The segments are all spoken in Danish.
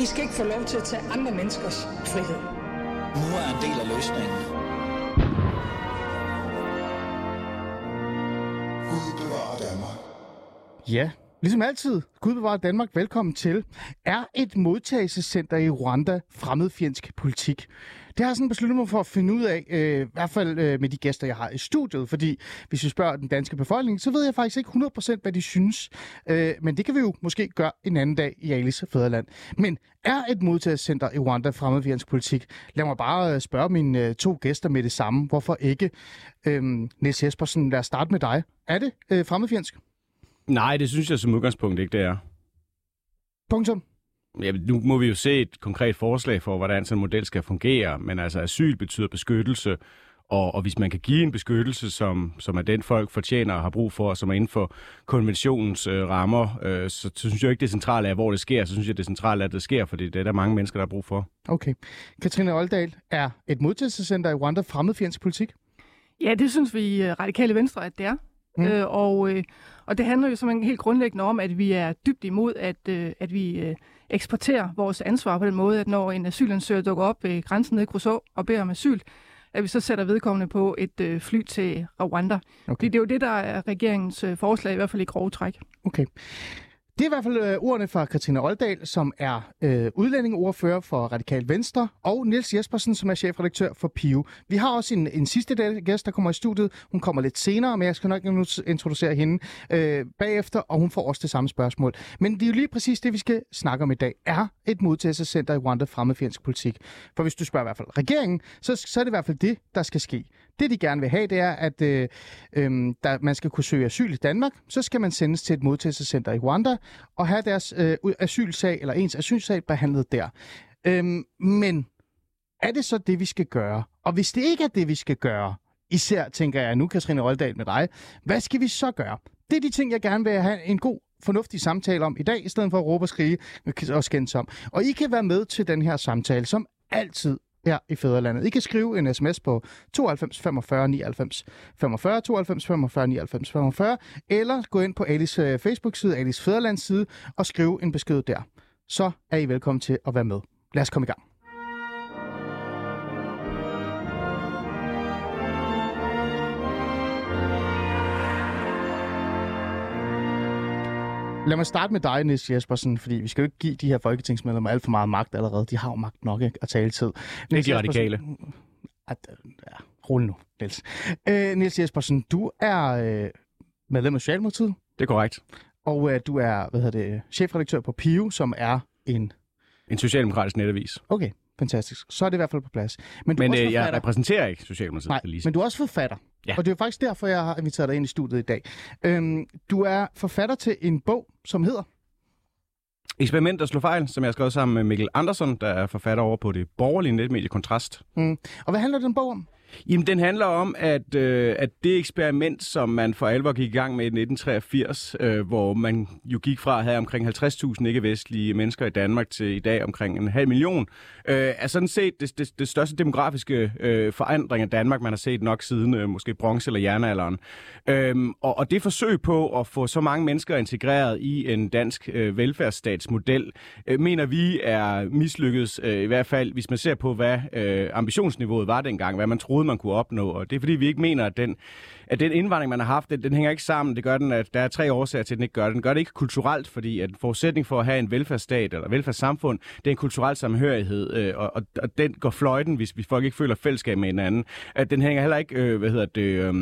I skal ikke få lov til at tage andre menneskers frihed. Nu er en del af løsningen. Gud bevarer Danmark. Ja, ligesom altid, Gud bevarer Danmark, velkommen til. Er et modtagelsescenter i Rwanda fremmedfjendsk politik? Det har jeg sådan besluttet mig for at finde ud af, øh, i hvert fald øh, med de gæster, jeg har i studiet, fordi hvis vi spørger den danske befolkning, så ved jeg faktisk ikke 100% hvad de synes. Øh, men det kan vi jo måske gøre en anden dag i Alice Fæderland. Men er et modtagelsescenter i Rwanda fremmedfjendsk politik? Lad mig bare øh, spørge mine øh, to gæster med det samme. Hvorfor ikke? Øh, Niels Jespersen, lad os starte med dig. Er det øh, fremmedfjendsk? Nej, det synes jeg som udgangspunkt ikke, det er. Punktum. Ja, nu må vi jo se et konkret forslag for, hvordan sådan en model skal fungere, men altså asyl betyder beskyttelse, og, og hvis man kan give en beskyttelse, som, som er den folk fortjener og har brug for, som er inden for konventionens øh, rammer, øh, så, så synes jeg ikke, det centrale er, hvor det sker. Så synes jeg, det centrale er, at det sker, fordi det er der mange mennesker, der har brug for. Okay. Katrine Oldal, er et modtagelsescenter i Rwanda fremmedfjendsk politik? Ja, det synes vi i øh, Radikale Venstre, at det er. Mm. Øh, og, øh, og det handler jo simpelthen helt grundlæggende om, at vi er dybt imod, at, øh, at vi øh, eksporterer vores ansvar på den måde, at når en asylansøger dukker op ved grænsen nede i Kruså og beder om asyl, at vi så sætter vedkommende på et øh, fly til Rwanda. Okay. Det, det er jo det, der er regeringens øh, forslag, i hvert fald i grove træk. Okay. Det er i hvert fald øh, ordene fra Katrine Oldal, som er øh, udlændingeordfører for Radikal Venstre, og Niels Jespersen, som er chefredaktør for PIO. Vi har også en, en sidste gæst, der kommer i studiet. Hun kommer lidt senere, men jeg skal nok introducere hende øh, bagefter, og hun får også det samme spørgsmål. Men det er jo lige præcis det, vi skal snakke om i dag. Er et modtagelsescenter i Rwanda fremmedfjendsk politik? For hvis du spørger i hvert fald regeringen, så, så er det i hvert fald det, der skal ske. Det, de gerne vil have, det er, at øh, øh, der, man skal kunne søge asyl i Danmark. Så skal man sendes til et modtagelsescenter i Rwanda og have deres øh, asylsag, eller ens asylsag, behandlet der. Øh, men er det så det, vi skal gøre? Og hvis det ikke er det, vi skal gøre, især tænker jeg nu, Katrine Roldal med dig, hvad skal vi så gøre? Det er de ting, jeg gerne vil have en god fornuftig samtale om i dag, i stedet for at råbe og skrige og skændes om. Og I kan være med til den her samtale, som altid her i Fæderlandet. I kan skrive en sms på 92 45 99 45, 92 45 99 45, eller gå ind på Alice øh, Facebook-side, Alice Fæderlands side, og skrive en besked der. Så er I velkommen til at være med. Lad os komme i gang. Lad mig starte med dig, Niels Jespersen, fordi vi skal jo ikke give de her folketingsmedlemmer alt for meget magt allerede. De har jo magt nok ikke, at tale tid. Det er de radikale. At, ja, rolig nu, Niels. Øh, Niels Jespersen, du er øh, medlem af Socialdemokratiet, Det er korrekt. og øh, du er hvad hedder det, chefredaktør på PIO, som er en... En socialdemokratisk netavis. Okay, fantastisk. Så er det i hvert fald på plads. Men du Men også øh, jeg repræsenterer ikke Socialdemokratiet, Nej, lige men du er også forfatter. Ja. Og det er faktisk derfor, jeg har inviteret dig ind i studiet i dag. Øhm, du er forfatter til en bog, som hedder... Eksperiment og slå fejl, som jeg har skrevet sammen med Mikkel Andersen, der er forfatter over på det borgerlige netmedie Kontrast. Mm. Og hvad handler den bog om? Jamen, den handler om, at, øh, at det eksperiment, som man for alvor gik i gang med i 1983, øh, hvor man jo gik fra at have omkring 50.000 ikke-vestlige mennesker i Danmark til i dag omkring en halv million, øh, er sådan set det, det, det største demografiske øh, forandring af Danmark, man har set nok siden øh, måske bronze- eller jernalderen. Øhm, og, og det forsøg på at få så mange mennesker integreret i en dansk øh, velfærdsstatsmodel, øh, mener vi er mislykket, øh, i hvert fald hvis man ser på, hvad øh, ambitionsniveauet var dengang, hvad man troede, man kunne opnå. Og det er fordi, vi ikke mener, at den, at den indvandring, man har haft, den, den hænger ikke sammen. Det gør den, at der er tre årsager til, at den ikke gør det. Den gør det ikke kulturelt, fordi at forudsætning for at have en velfærdsstat eller velfærdssamfund, det er en kulturel samhørighed, øh, og, og, og den går fløjten, hvis, hvis folk ikke føler fællesskab med hinanden. At den hænger heller ikke, øh, hvad hedder det... Øh,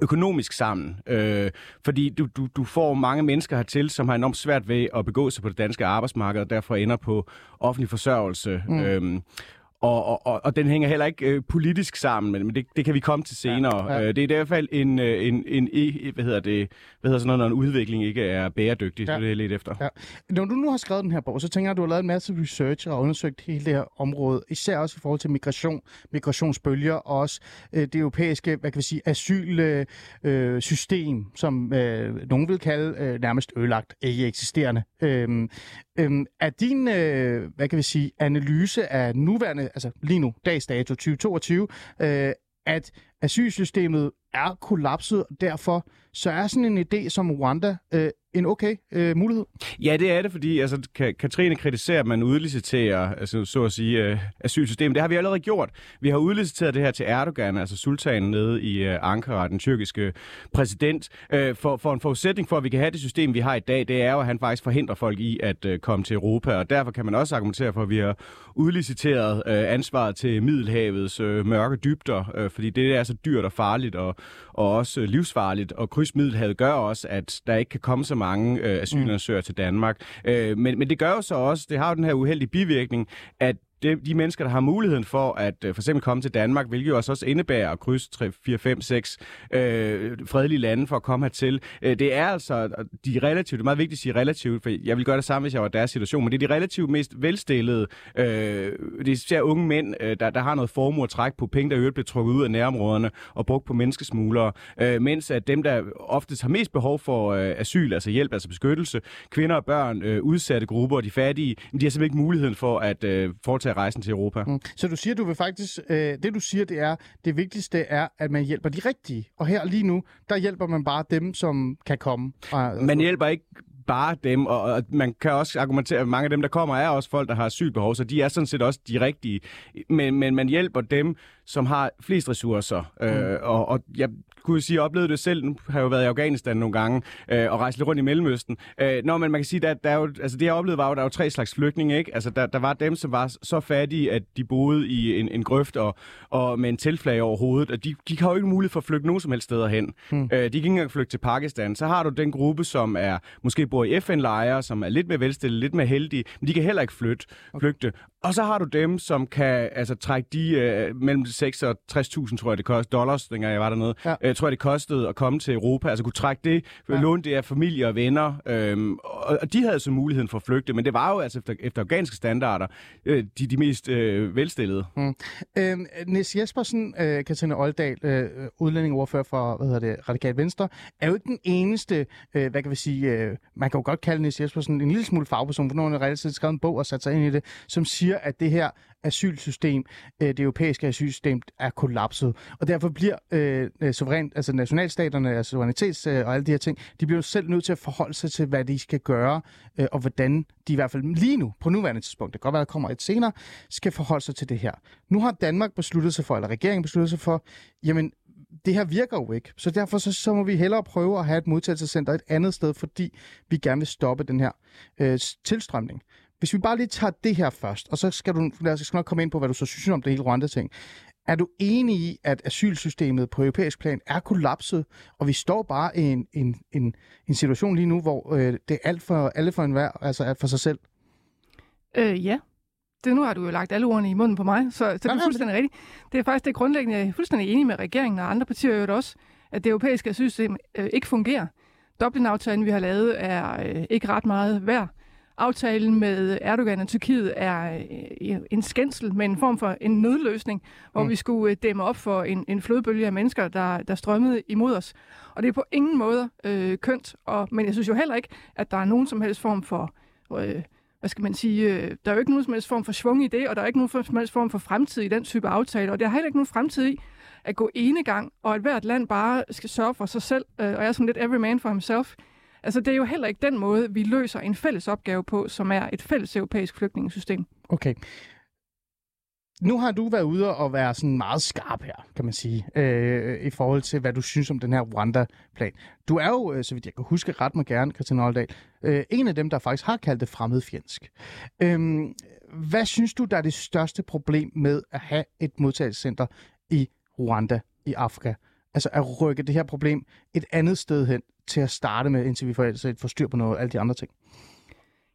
økonomisk sammen, øh, fordi du, du, du får mange mennesker hertil, som har enormt svært ved at begå sig på det danske arbejdsmarked, og derfor ender på offentlig forsørgelse. Mm. Øhm, og, og, og, og den hænger heller ikke øh, politisk sammen, men, det, det kan vi komme til senere. Ja, Ja. Øh, det er i hvert fald en, øh, en, en, en hvad hedder det, hvad hedder sådan noget, når en udvikling ikke er bæredygtig, Ja. det er lidt efter. Ja. Når du nu har skrevet den her bog, så tænker jeg, at du har lavet en masse research og undersøgt hele det her område, især også i forhold til migration, migrationsbølger og også øh, det europæiske, hvad kan vi sige, asylsystem, øh, system, som øh, nogen vil kalde øh, nærmest ødelagt, ikke eksisterende. Øhm, øhm, er din, øh, hvad kan vi sige, analyse af nuværende, altså lige nu, dags dato 2022, øh, at asylsystemet er kollapset, og derfor så er sådan en idé som Rwanda øh, en okay øh, mulighed? Ja, det er det, fordi altså, Katrine kritiserer, at man udliciterer altså, så at sige, øh, asylsystemet. Det har vi allerede gjort. Vi har udliciteret det her til Erdogan, altså sultanen nede i øh, Ankara, den tyrkiske præsident. Øh, for, for en forudsætning for, at vi kan have det system, vi har i dag, det er jo, at han faktisk forhindrer folk i at øh, komme til Europa, og derfor kan man også argumentere for, at vi har udliciteret øh, ansvaret til Middelhavets øh, mørke dybder, øh, fordi det er så dyrt og farligt og, og også livsfarligt, og kryds Middelhavet gør også, at der ikke kan komme så mange øh, asylansøgere mm. til Danmark. Øh, men, men det gør jo så også, det har jo den her uheldige bivirkning, at de, de mennesker, der har muligheden for at øh, for eksempel komme til Danmark, hvilket jo også indebærer at krydse 3, 4, 5, 6 øh, fredelige lande for at komme hertil. Øh, det er altså de relativt, det er meget vigtigt at sige relativt, for jeg vil gøre det samme, hvis jeg var i deres situation, men det er de relativt mest velstillede, øh, det er især unge mænd, øh, der, der har noget formue at trække på, penge, der øvrigt bliver trukket ud af nærområderne og brugt på menneskesmuglere, øh, mens at dem, der oftest har mest behov for øh, asyl, altså hjælp, altså beskyttelse, kvinder og børn, øh, udsatte grupper og de fattige, de har simpelthen ikke muligheden for at øh, foretage rejsen til Europa. Mm. Så du siger, du vil faktisk, øh, det du siger, det er, det vigtigste er, at man hjælper de rigtige. Og her lige nu, der hjælper man bare dem, som kan komme. Man hjælper ikke bare dem, og, og man kan også argumentere, at mange af dem, der kommer, er også folk, der har asylbehov, så de er sådan set også de rigtige. Men, men man hjælper dem, som har flest ressourcer. Mm. Øh, og, og jeg kunne sige, jeg oplevede det selv. Nu har jeg jo været i Afghanistan nogle gange øh, og rejst lidt rundt i Mellemøsten. Øh, nå, men man kan sige, at der er jo, altså det jeg oplevede var jo, der var tre slags flygtninge. Ikke? Altså der, der var dem, som var så fattige, at de boede i en, en grøft og, og med en teltflag over hovedet. Og de, de har jo ikke mulighed for at flygte nogen som helst steder hen. Mm. Øh, de kan ikke engang flygte til Pakistan. Så har du den gruppe, som er måske bor i FN-lejre, som er lidt mere velstillede, lidt mere heldige, men de kan heller ikke flytte, flygte. Og så har du dem, som kan altså, trække de øh, mellem 6 og 60.000, tror jeg det koster, dollars, dengang jeg var dernede. Ja. Øh, tror jeg, det kostede at komme til Europa. Altså kunne trække det, ja. låne det af familie og venner. Øhm, og, og de havde så muligheden for at flygte, men det var jo altså efter, efter afghanske standarder øh, de, de mest øh, velstillede. Mm. Øh, Nis Jespersen, øh, Katrine Oldal, øh, udlændingeordfører for hvad hedder det, Radikal Venstre, er jo ikke den eneste, øh, hvad kan vi sige, øh, man kan jo godt kalde Nis Jespersen en lille smule fagperson, for nogen har relativt skrevet en bog og sat sig ind i det, som siger, at det her asylsystem, øh, det europæiske asylsystem, er kollapset. Og derfor bliver øh, øh suverænt, altså nationalstaterne, altså suverænitets øh, og alle de her ting, de bliver jo selv nødt til at forholde sig til, hvad de skal gøre, øh, og hvordan de i hvert fald lige nu, på nuværende tidspunkt, det kan godt være, der kommer et senere, skal forholde sig til det her. Nu har Danmark besluttet sig for, eller regeringen besluttet sig for, jamen, det her virker jo ikke. Så derfor så, så må vi hellere prøve at have et modtagelsescenter et andet sted, fordi vi gerne vil stoppe den her øh, tilstrømning. Hvis vi bare lige tager det her først, og så skal du lad os skal nok komme ind på, hvad du så synes om det hele Rwanda-ting. Er du enig i, at asylsystemet på europæisk plan er kollapset, og vi står bare i en, en, en, en situation lige nu, hvor øh, det er alt for, alle for enhver, altså alt for sig selv? Øh, ja. Det, nu har du jo lagt alle ordene i munden på mig, så, så det er fuldstændig rigtigt. Det er faktisk det grundlæggende, jeg er fuldstændig enig med regeringen og andre partier jo også, at det europæiske asylsystem øh, ikke fungerer. Dublin-aftalen, vi har lavet, er øh, ikke ret meget værd. Aftalen med Erdogan og Tyrkiet er øh, en skændsel med en form for en nødløsning, hvor mm. vi skulle øh, dæmme op for en, en flodbølge af mennesker, der, der strømmede imod os. Og det er på ingen måde øh, kønt, og, men jeg synes jo heller ikke, at der er nogen som helst form for... Øh, hvad skal man sige, øh, der er jo ikke nogen som helst form for svung i det, og der er ikke nogen som helst form for fremtid i den type aftale, og der er heller ikke nogen fremtid i at gå ene gang, og at hvert land bare skal sørge for sig selv, øh, og er sådan lidt every man for himself. Altså, det er jo heller ikke den måde, vi løser en fælles opgave på, som er et fælles europæisk flygtningesystem. Okay. Nu har du været ude og være sådan meget skarp her, kan man sige, øh, i forhold til, hvad du synes om den her Rwanda-plan. Du er jo, øh, så vidt jeg kan huske, ret mig gerne, Christian Oldal, øh, en af dem, der faktisk har kaldt det fremmedfjendsk. Øh, hvad synes du, der er det største problem med at have et modtagelsescenter i Rwanda, i Afrika? Altså at rykke det her problem et andet sted hen, til at starte med, indtil vi får, altså, får styr på noget, alle de andre ting?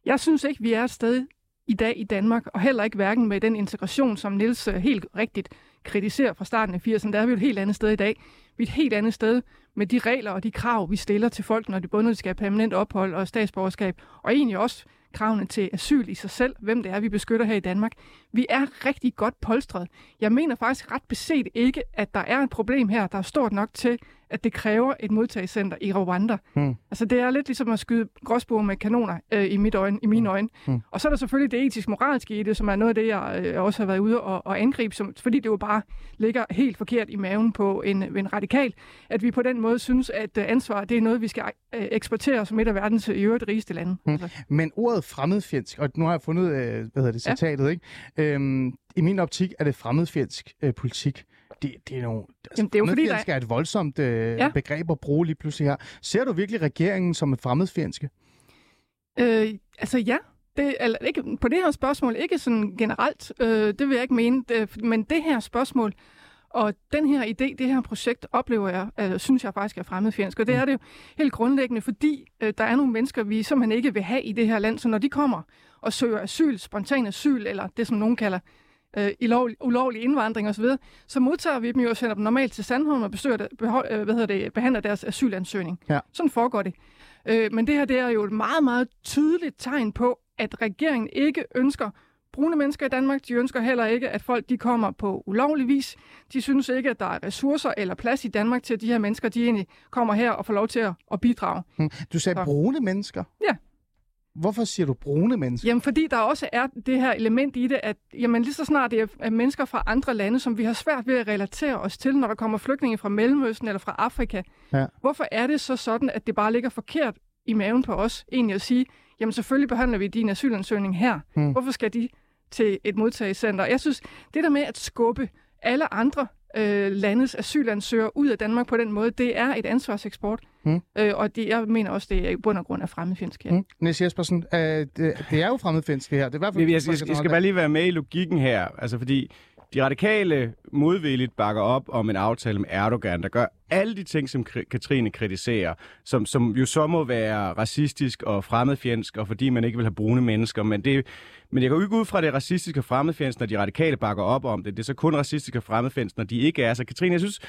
Jeg synes ikke, vi er et sted i dag i Danmark, og heller ikke hverken med den integration, som Nils øh, helt rigtigt kritiserer fra starten af 80'erne. Der er vi jo et helt andet sted i dag. Vi er et helt andet sted med de regler og de krav, vi stiller til folk, når de både skal have permanent ophold og statsborgerskab, og egentlig også kravene til asyl i sig selv, hvem det er, vi beskytter her i Danmark. Vi er rigtig godt polstret. Jeg mener faktisk ret beset ikke, at der er et problem her, der er stort nok til, at det kræver et modtagscenter i Rwanda. Hmm. Altså det er lidt ligesom at skyde gråsbord med kanoner øh, i, mit øjne, i mine hmm. øjne. Hmm. Og så er der selvfølgelig det etisk-moralske i det, som er noget af det, jeg øh, også har været ude og, og angribe, som, fordi det jo bare ligger helt forkert i maven på en, en radikal radikal, at vi på den måde synes, at øh, ansvar det er noget, vi skal øh, eksportere som et af verdens øh, i øvrigt rigeste lande. Mm. Altså, Men ordet fremmedfjendsk, og nu har jeg fundet, hvad hedder det, Ja. citatet, ikke? Øhm, I min optik er det fremmedfjendsk øh, politik. Det, det er nogle... Altså, Jamen, det er jo fordi, der- er et voldsomt øh, Ja. ja. begreb at bruge lige pludselig her. Ser du virkelig regeringen som et fremmedfjendske? Øh, altså ja, det, eller ikke, på det her spørgsmål, ikke sådan generelt, øh, det vil jeg ikke mene, det, men det her spørgsmål, og den her idé, det her projekt, oplever jeg, øh, synes jeg faktisk er fremmedfjendsk. Og det er det jo helt grundlæggende, fordi øh, der er nogle mennesker, vi simpelthen ikke vil have i det her land, så når de kommer og søger asyl, spontan asyl, eller det som nogen kalder øh, ulovlig, ulovlig indvandring osv., så modtager vi dem jo og sender dem normalt til Sandholm og besøger, behold, øh, hvad hedder det, behandler deres asylansøgning. Ja. Sådan foregår det. Øh, men det her det er jo et meget, meget tydeligt tegn på, at regeringen ikke ønsker brune mennesker i Danmark. De ønsker heller ikke, at folk de kommer på ulovlig vis. De synes ikke, at der er ressourcer eller plads i Danmark til, at de her mennesker de egentlig kommer her og får lov til at, at bidrage. Hm. Du sagde Så. brune mennesker. Ja. Hvorfor siger du brune mennesker? Jamen, fordi der også er det her element i det, at jamen, lige så snart det er mennesker fra andre lande, som vi har svært ved at relatere os til, når der kommer flygtninge fra Mellemøsten eller fra Afrika. Ja. Hvorfor er det så sådan, at det bare ligger forkert i maven på os, egentlig at sige, jamen selvfølgelig behandler vi din asylansøgning her. Hmm. Hvorfor skal de til et modtagecenter? Jeg synes, det der med at skubbe alle andre øh, landes asylansøgere ud af Danmark på den måde, det er et ansvarseksport. Hmm. Øh, og det, jeg mener også, det er i bund og grund af fremmedfjendsk her. Hm? Niels Jespersen, øh, det, det er jo fremmedfjendsk det her. Det er i hvert fald... Jeg, jeg, jeg, jeg skal bare lige være med i logikken her, altså fordi de radikale modvilligt bakker op om en aftale med Erdogan, der gør alle de ting, som Katrine kritiserer, som, som jo så må være racistisk og fremmedfjendsk, og fordi man ikke vil have brune mennesker, men det men jeg går ikke ud fra, at det er racistisk og fremmedfjendsk, når de radikale bakker op om det. Det er så kun racistisk og fremmedfjendsk, når de ikke er. Så Katrine, jeg synes,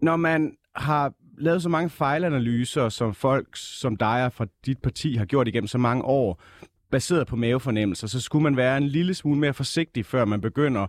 når man har lavet så mange fejlanalyser, som folk som dig og fra dit parti har gjort igennem så mange år, baseret på mavefornemmelser, så skulle man være en lille smule mere forsigtig, før man begynder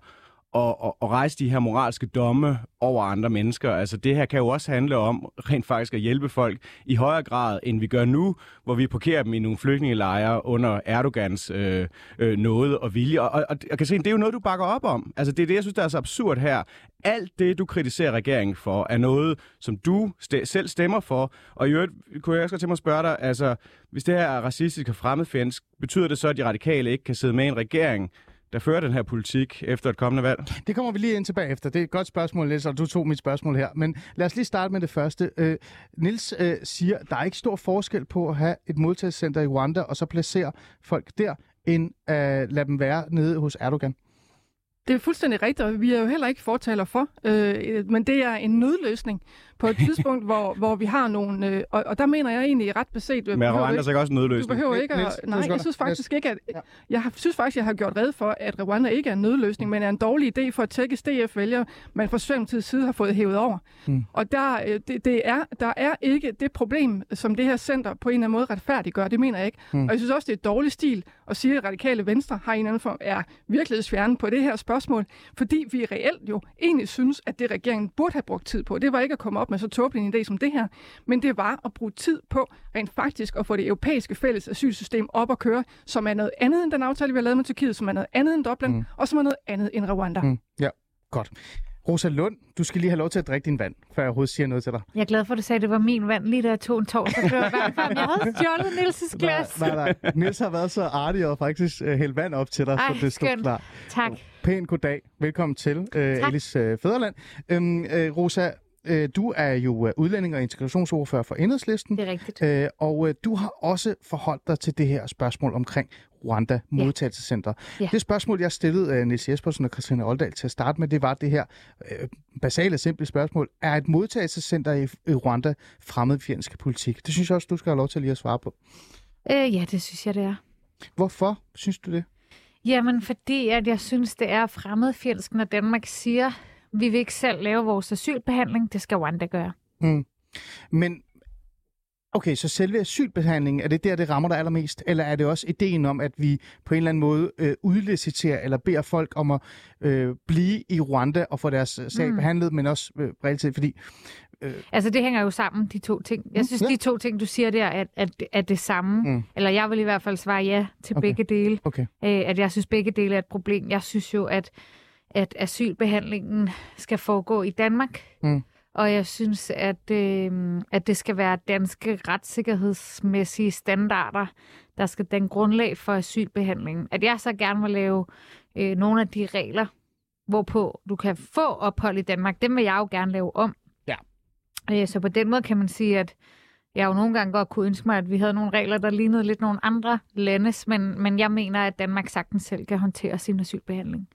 at, at, at rejse de her moralske domme over andre mennesker. Altså det her kan jo også handle om rent faktisk at hjælpe folk i højere grad, end vi gør nu, hvor vi parkerer dem i nogle flygtningelejre under Erdogans øh, øh, nåde og vilje. Og, og, og, og Katrine, det er jo noget, du bakker op om. Altså det er det, jeg synes, der er så absurd her. Alt det, du kritiserer regeringen for, er noget, som du st- selv stemmer for. Og i øvrigt kunne jeg også godt tænke mig at spørge dig, altså hvis det her er racistisk og fremmedfjendsk, betyder det så, at de radikale ikke kan sidde med i en regering, der fører den her politik efter et kommende valg? Det kommer vi lige ind tilbage efter. Det er et godt spørgsmål, Niels, og du tog mit spørgsmål her. Men lad os lige starte med det første. Øh, Nils øh, siger, der er ikke stor forskel på at have et modtagelsescenter i Rwanda, og så placere folk der, end at lade dem være nede hos Erdogan. Det er fuldstændig rigtigt, og vi er jo heller ikke fortaler for, øh, men det er en nødløsning på et tidspunkt, hvor, hvor vi har nogle... Øh, og, og der mener jeg egentlig ret beset... Men behøver du Rwanda ikke- så ikke også en Du nødløsning? behøver ikke at... Nej, jeg synes faktisk ikke, at... Jeg har, synes faktisk, jeg har gjort red for, at Rwanda ikke er en nødløsning, men er en dårlig idé for at tække DF-vælgere, man fra Socialdemokratiets side har fået hævet over. Mm. Og der, øh, det, det er, der er ikke det problem, som det her center på en eller anden måde retfærdiggør. Det mener jeg ikke. Mm. Og jeg synes også, det er et dårlig stil at sige, at radikale venstre har en eller anden form er virkelighedsfjerne på det her spørgsmål, fordi vi reelt jo egentlig synes, at det regeringen burde have brugt tid på, det var ikke at komme op med så tåbelig en idé som det her, men det var at bruge tid på rent faktisk at få det europæiske fælles asylsystem op at køre, som er noget andet end den aftale, vi har lavet med Tyrkiet, som er noget andet end Dublin, Mm. og som er noget andet end Rwanda. Mm. Ja, godt. Rosa Lund, du skal lige have lov til at drikke din vand, før jeg overhovedet siger noget til dig. Jeg er glad for, at du sagde, at det var min vand, lige da jeg tog en tår. Så var hvert fald, jeg havde stjålet Nils' glas. Nej, nej, nej. Niels har været så artig og faktisk uh, hældt vand op til dig, Ej, så det stod klar. Tak. Pæn goddag. Velkommen til uh, Alice uh, Fæderland. Øhm, uh, Rosa, uh, du er jo uh, udlænding og integrationsordfører for Enhedslisten. Det er rigtigt. Øh, og øh, du har også forholdt dig til det her spørgsmål omkring Rwanda Modtagelsescenter. Ja. Det spørgsmål, jeg stillede øh, Niels Jespersen og Christina Oldal til at starte med, det var det her øh, basale, simple spørgsmål. Er et modtagelsescenter i, i Rwanda fremmedfjendsk politik? Det synes jeg også, du skal have lov til lige at svare på. Øh, ja, det synes jeg, det er. Hvorfor synes du det? Jamen, fordi at jeg synes, det er fremmedfjendsk, når Danmark siger, vi vil ikke selv lave vores asylbehandling, det skal Rwanda gøre. Mm. Men okay, så selve asylbehandlingen, er det der, det rammer dig allermest? Eller er det også ideen om, at vi på en eller anden måde øh, udliciterer eller beder folk om at øh, blive i Rwanda og få deres øh, sag mm. Behandlet, men også øh, reelt set, fordi Altså, det hænger jo sammen, de to ting. Jeg synes, ja. de to ting, du siger der, er, er, er det samme. Mm. Eller jeg vil i hvert fald svare ja til Okay. begge dele. Okay. Øh, at jeg synes, begge dele er et problem. Jeg synes jo, at, at asylbehandlingen skal foregå i Danmark. Mm. og jeg synes, at, øh, at det skal være danske retssikkerhedsmæssige standarder, der skal den grundlag for asylbehandlingen. At jeg så gerne vil lave øh, nogle af de regler, hvorpå du kan få ophold i Danmark, dem vil jeg jo gerne lave om. Ja. Øh, så på den måde kan man sige, at jeg jo nogle gange godt kunne ønske mig, at vi havde nogle regler, der lignede lidt nogle andre landes, men, men jeg mener, at Danmark sagtens selv kan håndtere sin asylbehandling.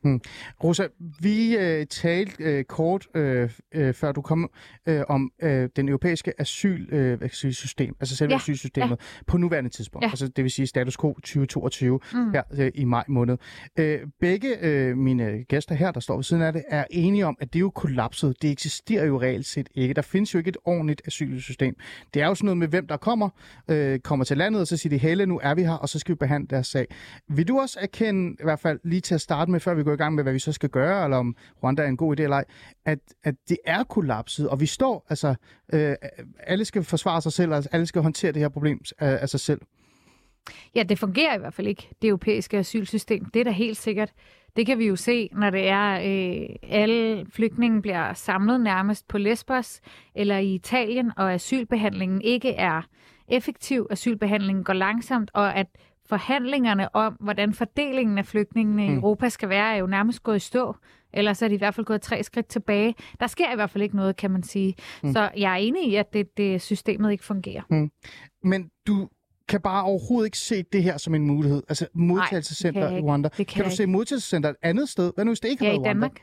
Rosa, vi øh, talte øh, kort, øh, øh, før du kom, øh, om øh, den europæiske asyl, øh, hvad kan jeg sige, system, altså selve ja. Asylsystemet, ja. på nuværende tidspunkt. Ja. altså det vil sige status quo 2022 Mm. her øh, i maj måned. Øh, begge øh, mine gæster her, der står ved siden af det, er enige om, at det er jo kollapset. Det eksisterer jo reelt set ikke. Der findes jo ikke et ordentligt asylsystem. Det er jo sådan noget med, hvem der kommer, øh, kommer til landet, og så siger de, Helle, nu er vi her, og så skal vi behandle deres sag. Vil du også erkende, i hvert fald lige til at starte med, før vi går i gang med, hvad vi så skal gøre, eller om Rwanda er en god idé eller ej, at, at det er kollapset, og vi står, altså, øh, alle skal forsvare sig selv, og alle skal håndtere det her problem af, af sig selv. Ja, det fungerer i hvert fald ikke, det europæiske asylsystem. Det er da helt sikkert. Det kan vi jo se, når det er, øh, alle flygtninge bliver samlet nærmest på Lesbos eller i Italien, og asylbehandlingen ikke er effektiv, asylbehandlingen går langsomt, og at forhandlingerne om, hvordan fordelingen af flygtningene i Mm. Europa skal være, er jo nærmest gået i stå. Ellers er de i hvert fald gået tre skridt tilbage. Der sker i hvert fald ikke noget, kan man sige. Mm. Mm. Så jeg er enig i, at det, det systemet ikke fungerer. Men du kan bare overhovedet ikke se det her som en mulighed. Altså modtagelsescenter i. Rwanda. Kan kan du se modtagelsescenter et andet sted? Hvad nu hvis det ikke har Ja, i været Rwanda? Danmark.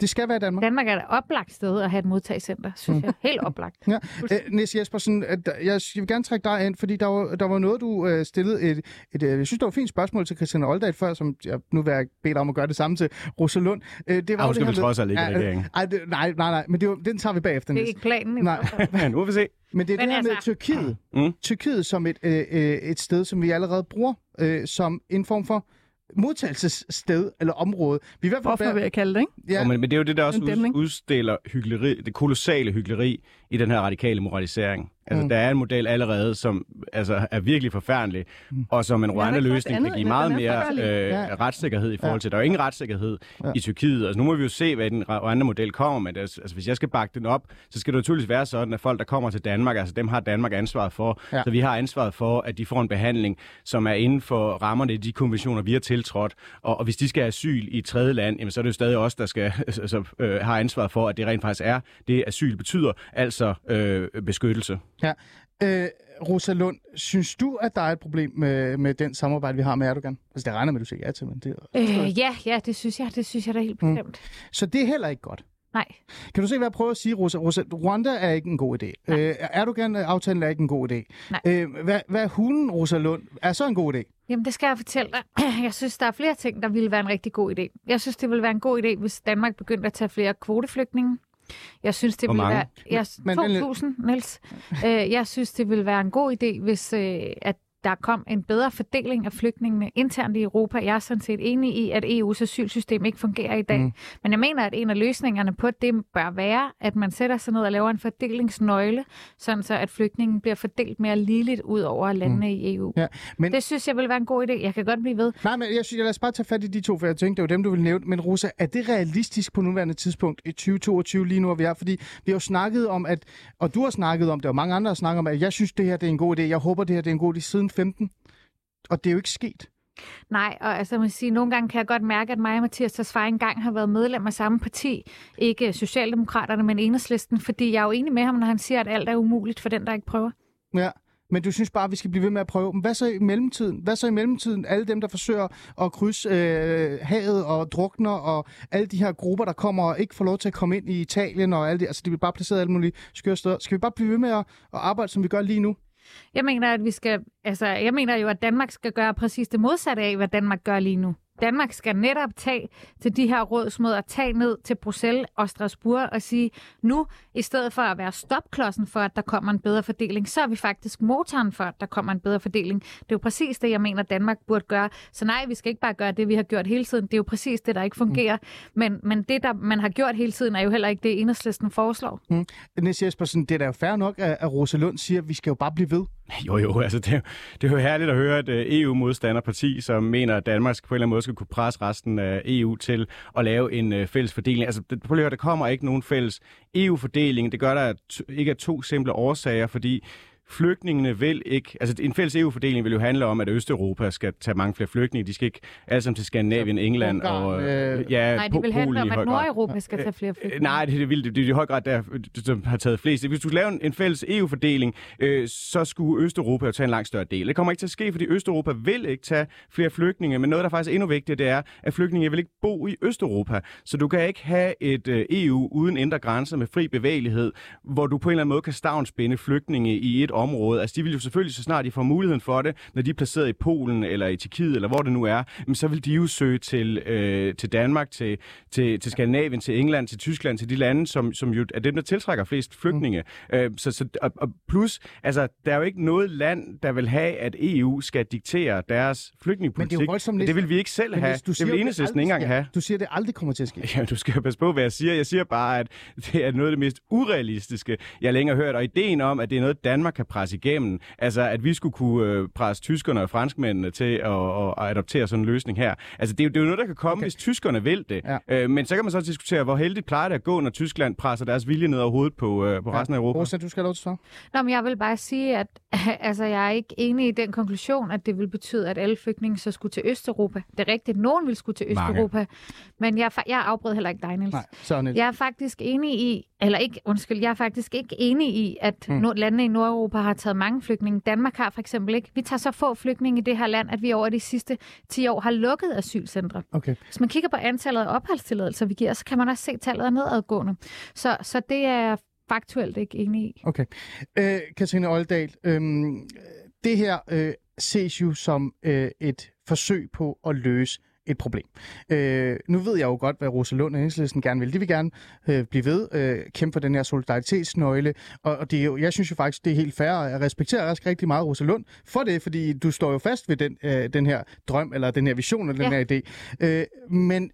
Det skal være Danmark. Danmark er et oplagt sted at have et modtagscenter, synes Mm. jeg. Helt oplagt. Ja. Øh, Nis Jespersen, jeg, jeg vil gerne trække dig ind, fordi der var, der var noget, du øh, stillede et, et, øh, jeg synes, det var et fint spørgsmål til Christian Oldal før, som jeg nu vil jeg bede dig om at gøre det samme til Rosa Lund. Øh, det Ah, hun skal det vel trods alt ikke i øh, regeringen. Ej, det, nej, nej, nej, men det var, den tager vi bagefter, Det er Nis. ikke planen. i Nej. hvert fald. Ja, nu vil vi se. Men det er Men det her med altså- Tyrkiet. Mm. Tyrkiet som et, øh, øh, et sted, som vi allerede bruger øh, som en form for modtagelsessted eller område. Vi er i hvert fald Hvorfor vil jeg kalde det, ikke? ja, Ja. Men, men det er jo det, der også ud, udstiller hyggeleri, det kolossale hyggeleri i den her radikale moralisering. Altså, Mm. der er en model allerede, som altså, er virkelig forfærdelig, mm. og som en Rwanda-løsning kan give meget er mere øh, Ja. retssikkerhed i forhold til. Der er jo ingen retssikkerhed Ja. i Tyrkiet. Altså, nu må vi jo se, hvad den Rwanda-model kommer med. Altså, altså, hvis jeg skal bakke den op, så skal det naturligvis være sådan, at folk, der kommer til Danmark, altså dem har Danmark ansvaret for. Ja. Så vi har ansvaret for, at de får en behandling, som er inden for rammerne af de konventioner, vi har tiltrådt. Og, og hvis de skal have asyl i et tredje land, jamen, så er det jo stadig os, der skal, altså, øh, har ansvaret for, at det rent faktisk er det, asyl betyder, altså øh, beskyttelse. Øh, Rosa Lund, synes du, at der er et problem med, med den samarbejde, vi har med Erdogan? Altså, det regner med, at du siger ja til, men det Øh, ja, ja, det synes jeg. Det synes jeg da helt Mm. bestemt. Så det er heller ikke godt. Nej. Kan du se, hvad jeg prøver at sige, Rosa? Rosa Rwanda er ikke en god idé. Nej. Øh, Erdogan-aftalen er ikke en god idé. Nej. Øh, hvad, hvad hunden, Rosa Lund, er så en god idé? Jamen, det skal jeg fortælle dig. Jeg synes, der er flere ting, der ville være en rigtig god idé. Jeg synes, det ville være en god idé, hvis Danmark begyndte at tage flere kvoteflygtninge. Jeg synes, det Hvor ville mange? være... Jeg, Men- men- 2.000, Niels. øh, jeg synes, det ville være en god idé, hvis øh, at der kom en bedre fordeling af flygtningene internt i Europa. Jeg er sådan set enig i, at EU's asylsystem ikke fungerer i dag. Mm. Men jeg mener, at en af løsningerne på det bør være, at man sætter sig ned og laver en fordelingsnøgle, sådan så at flygtningen bliver fordelt mere ligeligt ud over landene mm. i EU. Ja, men- Det synes jeg vil være en god idé. Jeg kan godt blive ved. Nej, men jeg synes, jeg lad os bare tage fat i de to, for jeg tænkte, det var dem, du ville nævne. Men Rosa, er det realistisk på nuværende tidspunkt i 2022 lige nu, hvor vi er? Fordi vi har jo snakket om, at, og du har snakket om det, og mange andre har snakket om, at jeg synes, det her det er en god idé. Jeg håber, det her det er en god idé siden 15. Og det er jo ikke sket. Nej, og altså, man sige, nogle gange kan jeg godt mærke, at mig og Mathias Tesfaye engang har været medlem af samme parti. Ikke Socialdemokraterne, men Enhedslisten, fordi jeg er jo enig med ham, når han siger, at alt er umuligt for den, der ikke prøver. Ja. Men du synes bare, at vi skal blive ved med at prøve. Men hvad så i mellemtiden? Hvad så i mellemtiden? Alle dem, der forsøger at krydse øh, havet og drukner, og alle de her grupper, der kommer og ikke får lov til at komme ind i Italien, og alle det, altså de bliver bare placeret alle mulige skøre steder. Skal vi bare blive ved med at, at arbejde, som vi gør lige nu? Jeg mener, at vi skal, altså, jeg mener jo, at Danmark skal gøre præcis det modsatte af, hvad Danmark gør lige nu. Danmark skal netop tage til de her rådsmøder, tage ned til Bruxelles og Strasbourg og sige, nu i stedet for at være stopklodsen for, at der kommer en bedre fordeling, så er vi faktisk motoren for, at der kommer en bedre fordeling. Det er jo præcis det, jeg mener, Danmark burde gøre. Så nej, vi skal ikke bare gøre det, vi har gjort hele tiden. Det er jo præcis det, der ikke fungerer. Men, men det, der man har gjort hele tiden, er jo heller ikke det, enhedslisten foreslår. Niels Jespersen, det er da jo fair nok, at, Rosa Lund siger, at vi skal jo bare blive ved. Jo, jo, altså det, er jo- det er jo herligt at høre et øh, EU-modstanderparti, som mener, at Danmark på en eller anden måde skal kunne presse resten af EU til at lave en øh, fælles fordeling. Altså, det, prøv at høre, der kommer ikke nogen fælles EU-fordeling. Det gør der ikke af to simple årsager, fordi flygtningene vil ikke... Altså, en fælles EU-fordeling vil jo handle om, at Østeuropa skal tage mange flere flygtninge. De skal ikke alle sammen til Skandinavien, England Ungarn, og... øh, ja, Nej, det vil handle Polen om, at. Nordeuropa skal tage flere Øh, flygtninge. Nej, det, det, vil, det, det er i høj grad der, som har taget flest. Hvis du skulle lave en, en fælles EU-fordeling, øh, så skulle Østeuropa jo tage en langt større del. Det kommer ikke til at ske, fordi Østeuropa vil ikke tage flere flygtninge, men noget, der faktisk er endnu vigtigere, det er, at flygtninge vil ikke bo i Østeuropa. Så du kan ikke have et øh, EU uden indre grænser med fri bevægelighed, hvor du på en eller anden måde kan stavnsbinde flygtninge i et område. Altså de vil jo selvfølgelig, så snart de får muligheden for det, når de er placeret i Polen eller i Tjekkiet, eller hvor det nu er, så vil de jo søge til, øh, til Danmark, til, til, til Skandinavien, til England, til Tyskland, til de lande, som, som jo er dem, der tiltrækker flest flygtninge. Mm. Øh, så, så, og, og plus, altså, der er jo ikke noget land, der vil have, at EU skal diktere deres flygtningepolitik. Men det er jo voldsomt det vil vi ikke selv have. du Det siger, vil at enhedslisten ikke engang have. Du siger, det aldrig kommer til at ske. Ja, du skal passe på, hvad jeg siger. Jeg siger bare, at det er noget af det mest urealistiske, jeg længere har hørt. Og ideen om, at det er noget, Danmark kan presse igennem, altså at vi skulle kunne øh, presse tyskerne og franskmændene til at, at, at adoptere sådan en løsning her. Altså det er, jo, det er jo noget, der kan komme, okay. hvis tyskerne vil det. Ja. Øh, men så kan man så diskutere, hvor heldigt plejer det at gå, når Tyskland presser deres vilje ned over hovedet på, øh, på resten af Europa. Rosa, du skal have lov til at. Nå, men jeg vil bare sige, at altså, jeg er ikke enig i den konklusion, at det vil betyde, at alle flygtninge så skulle til Østeuropa. Det er rigtigt, at nogen vil skulle til Mange. Østeuropa, men jeg, er jeg afbrød heller ikke dig, Niels. Nej, så Niels. Jeg er faktisk enig i, eller ikke, undskyld, jeg er faktisk ikke enig i, at mm. landene i Nordeuropa har taget mange flygtninge. Danmark har for eksempel ikke. Vi tager så få flygtninge i det her land, at vi over de sidste 10 år har lukket asylcentre. Okay. Hvis man kigger på antallet af opholdstilladelser, vi giver, så kan man også se, tallet er nedadgående. Så, så det er faktuelt ikke enig i. Okay. Øh, Katrine Oldal, øhm, det her øh, ses jo som øh, et forsøg på at løse et problem. Øh, nu ved jeg jo godt, hvad Rosa Lund og Enhedslisten gerne vil. De vil gerne øh, blive ved, øh, kæmpe for den her solidaritetsnøgle, og, og det er jo, jeg synes jo faktisk, det er helt fair, og jeg respekterer også rigtig meget Rosa Lund for det, fordi du står jo fast ved den, øh, den her drøm, eller den her vision, eller den Ja. her idé. Øh, men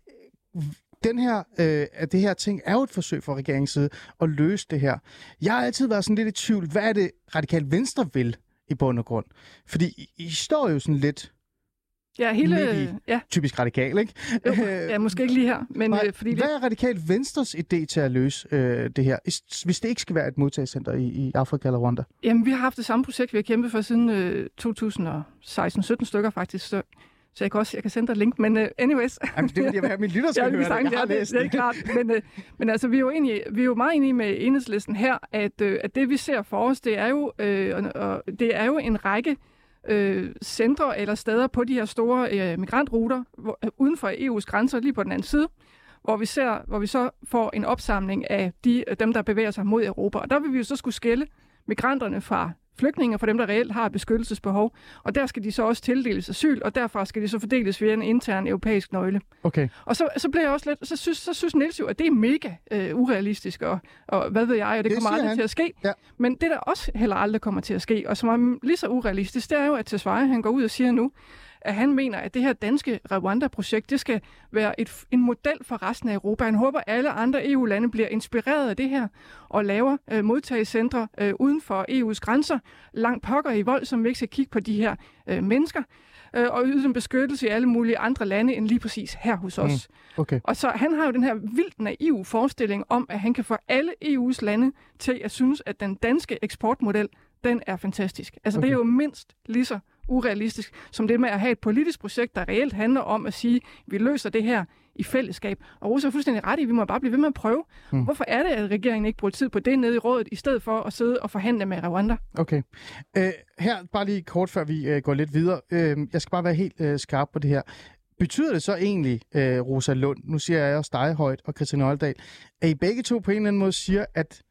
den her, øh, at det her ting er jo et forsøg fra regeringens side at løse det her. Jeg har altid været sådan lidt i tvivl, hvad er det radikalt venstre vil i bund og grund? Fordi I, I står jo sådan lidt Ja, hele... Midt i. Ja, typisk radikal, ikke? jo, Øh, ja, måske ikke lige her, men Nej, øh, fordi det, Hvad er radikalt venstres idé til at løse øh, det her, is- hvis det ikke skal være et modtagscenter i, i Afrika eller Rwanda? Jamen, vi har haft det samme projekt, vi har kæmpet for siden øh, 2016-17 stykker faktisk, så, så jeg kan også jeg kan sende dig et link, men uh, anyways. Jamen, det vil jeg have, min lytter skal Ja, vi høre det. Jeg har er, det, læst det er klart. Men, øh, men altså, vi er, jo enige, vi er jo meget enige med enhedslisten her, at, øh, at det vi ser for os, det er jo, øh, og, og, det er jo en række øh, centre eller steder på de her store øh, migrantruter hvor, øh, uden for EU's grænser, lige på den anden side, hvor vi, ser, hvor vi så får en opsamling af de, øh, dem, der bevæger sig mod Europa. Og der vil vi jo så skulle skille migranterne fra flygtninge, fra dem, der reelt har beskyttelsesbehov. Og der skal de så også tildeles asyl, og derfra skal de så fordeles via en intern europæisk nøgle. Okay. Og så, så blev jeg også lidt, så synes, så synes Niels jo, at det er mega øh, urealistisk, og, og hvad ved jeg, og det, Det kommer aldrig han. til at ske. Ja. Men det, der også heller aldrig kommer til at ske, og som er lige så urealistisk, det er jo, at Tesfaye, han går ud og siger nu, at han mener, at det her danske Rwanda-projekt, det skal være et, en model for resten af Europa. Han håber, at alle andre EU-lande bliver inspireret af det her og laver øh, modtagecentre øh, uden for EU's grænser, langt pokker i vold, som vi ikke skal kigge på de her øh, mennesker, øh, og yde dem beskyttelse i alle mulige andre lande end lige præcis her hos os. Okay. Og så han har jo den her vildt naive forestilling om, at han kan få alle EU's lande til at synes, at den danske eksportmodel, den er fantastisk. Altså okay. det er jo mindst lige så urealistisk som det med at have et politisk projekt, der reelt handler om at sige, at vi løser det her i fællesskab. Og Rosa er fuldstændig ret i, at vi må bare blive ved med at prøve. Mm. Hvorfor er det, at regeringen ikke bruger tid på det nede i rådet, i stedet for at sidde og forhandle med Rwanda? Okay. Øh, her, bare lige kort før vi øh, går lidt videre. Øh, jeg skal bare være helt øh, skarp på det her. Betyder det så egentlig, øh, Rosa Lund, nu siger jeg også dig højt, og Christiane Oldal, at I begge to på en eller anden måde siger, at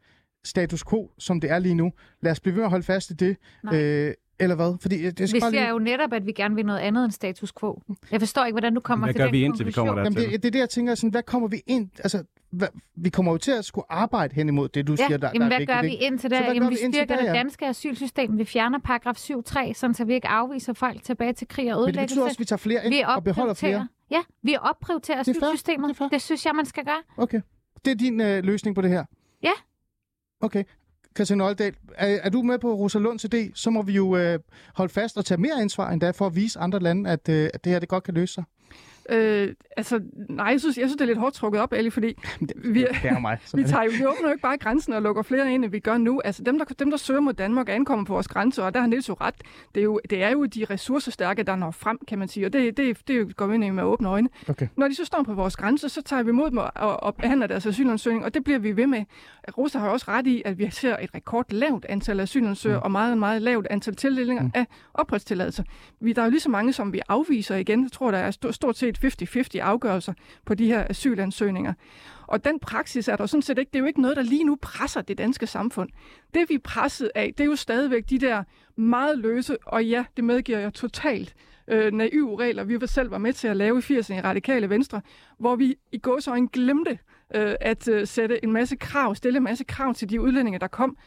status quo, som det er lige nu, lad os blive ved med at holde fast i det, Nej. øh, eller hvad? Fordi det skal Vi bare siger lige... jo netop, at vi gerne vil noget andet end status quo. Jeg forstår ikke, hvordan du kommer Hvad til gør den vi indtil vi kommer konklusion. Jamen, det, det er det, jeg tænker, sådan, hvad kommer vi ind... Altså, hvad, vi kommer jo til at skulle arbejde hen imod det, du Ja, siger, der, jamen, der er hvad gør vigtigt, vi ikke? indtil Så der? hvad Jamen, gør vi vi styrker det ja? danske asylsystem. Vi fjerner paragraf 7.3, sådan så vi ikke afviser folk tilbage til krig og Men det ødelæggelse. betyder også, at vi tager flere ind vi og beholder flere. Ja, vi opprioriterer Det er asylsystemet. det er fair. Det synes jeg, man skal gøre. Okay. Det er din øh, løsning på det her? Ja. Okay. Christian Oldal, er, er du med på Rosalunds idé, så må vi jo øh, holde fast og tage mere ansvar endda for at vise andre lande, at, øh, at det her det godt kan løse sig. Øh, altså, nej, jeg synes, jeg synes, det er lidt hårdt trukket op, Ali, fordi vi, Det er mig. vi, tager jo, vi åbner jo ikke bare grænsen og lukker flere ind, end vi gør nu. Altså, dem der, dem, der søger mod Danmark ankommer på vores grænser, og der har Niels jo ret, det er jo, det er jo de ressourcestærke, der når frem, kan man sige, og det, det, det går vi ind i med åbne øjne. Okay. Når de så står på vores grænser, så tager vi imod dem og, og, behandler deres asylansøgning, og det bliver vi ved med. Rosa har jo også ret i, at vi ser et rekordlavt antal asylansøgere mm. og meget, meget lavt antal tildelinger mm. af opholdstilladelser. Vi, der er jo lige så mange, som vi afviser igen. Jeg tror, der er st- stort set 50-50 afgørelser på de her asylansøgninger. Og den praksis er der sådan set ikke, det er jo ikke noget, der lige nu presser det danske samfund. Det vi er presset af, det er jo stadigvæk de der meget løse, og ja, det medgiver jeg totalt, øh, naive regler, vi selv var med til at lave i 80'erne i Radikale Venstre, hvor vi i gåsøjne glemte øh, at øh, sætte en masse krav, stille en masse krav til de udlændinge, der kom,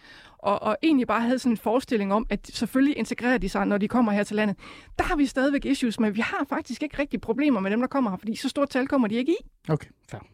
og, og egentlig bare havde sådan en forestilling om, at selvfølgelig integrerer de sig, når de kommer her til landet. Der har vi stadigvæk issues, men vi har faktisk ikke rigtig problemer med dem, der kommer her, fordi så stort tal kommer de ikke i. Okay, fair.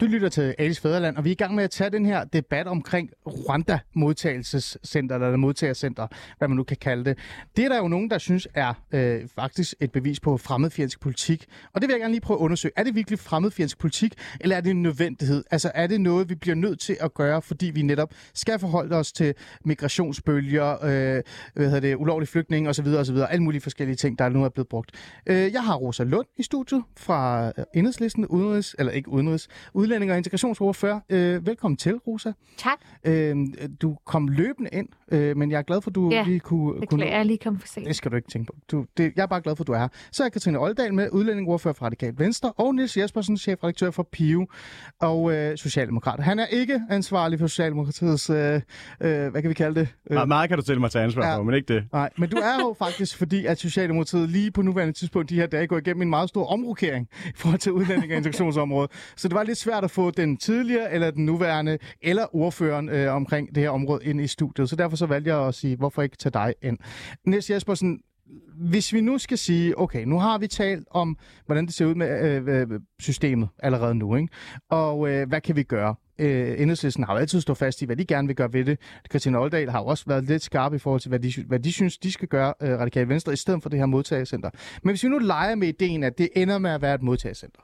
Du lytter til Alice Fæderland, og vi er i gang med at tage den her debat omkring Rwanda-modtagelsescenter, eller modtagercenter, hvad man nu kan kalde det. Det er der jo nogen, der synes er øh, faktisk et bevis på fremmedfjendsk politik. Og det vil jeg gerne lige prøve at undersøge. Er det virkelig fremmedfjendsk politik, eller er det en nødvendighed? Altså er det noget, vi bliver nødt til at gøre, fordi vi netop skal forholde os til migrationsbølger, øh, hvad hedder det, ulovlige flygtninge osv., osv., alle mulige forskellige ting, der nu er blevet brugt. Øh, jeg har Rosa Lund i studiet fra Enhedslisten, udenrigs, eller ikke udenrigs, udlænding og integrationsordfører. Øh, velkommen til, Rosa. Tak. Øh, du kom løbende ind, øh, men jeg er glad for, at du Ja, lige kunne... kunne Beklager, jeg er lige kommet for sent. det skal du ikke tænke på. Du, det, jeg er bare glad for, at du er her. Så er Katrine Oldal med, udlændingordfører fra Radikalt Venstre, og Niels Jespersen, chefredaktør for PIO og øh, Socialdemokrat. Han er ikke ansvarlig for Socialdemokratiets, øh, øh, hvad kan vi kalde det? Øh, Meget, meget kan du stille mig til ansvar Ja. for, men ikke det. Nej, men du er jo faktisk, fordi at Socialdemokratiet lige på nuværende tidspunkt de her dage går igennem en meget stor omrokering i forhold til udlænding- og integrationsområdet. Så det var lidt svært at få den tidligere, eller den nuværende, eller ordføreren øh, omkring det her område ind i studiet. Så derfor så valgte jeg at sige, hvorfor ikke tage dig ind? Niels Jespersen, hvis vi nu skal sige, okay, nu har vi talt om, hvordan det ser ud med øh, øh systemet allerede nu, ikke? og øh, hvad kan vi gøre? Øh, Enhedslisten har jo altid stået fast i, hvad de gerne vil gøre ved det. Christian Oldal har jo også været lidt skarp i forhold til, hvad de, hvad de synes, de skal gøre, øh, Radikale Venstre, i stedet for det her modtagecenter. Men hvis vi nu leger med ideen, at det ender med at være et modtagecenter,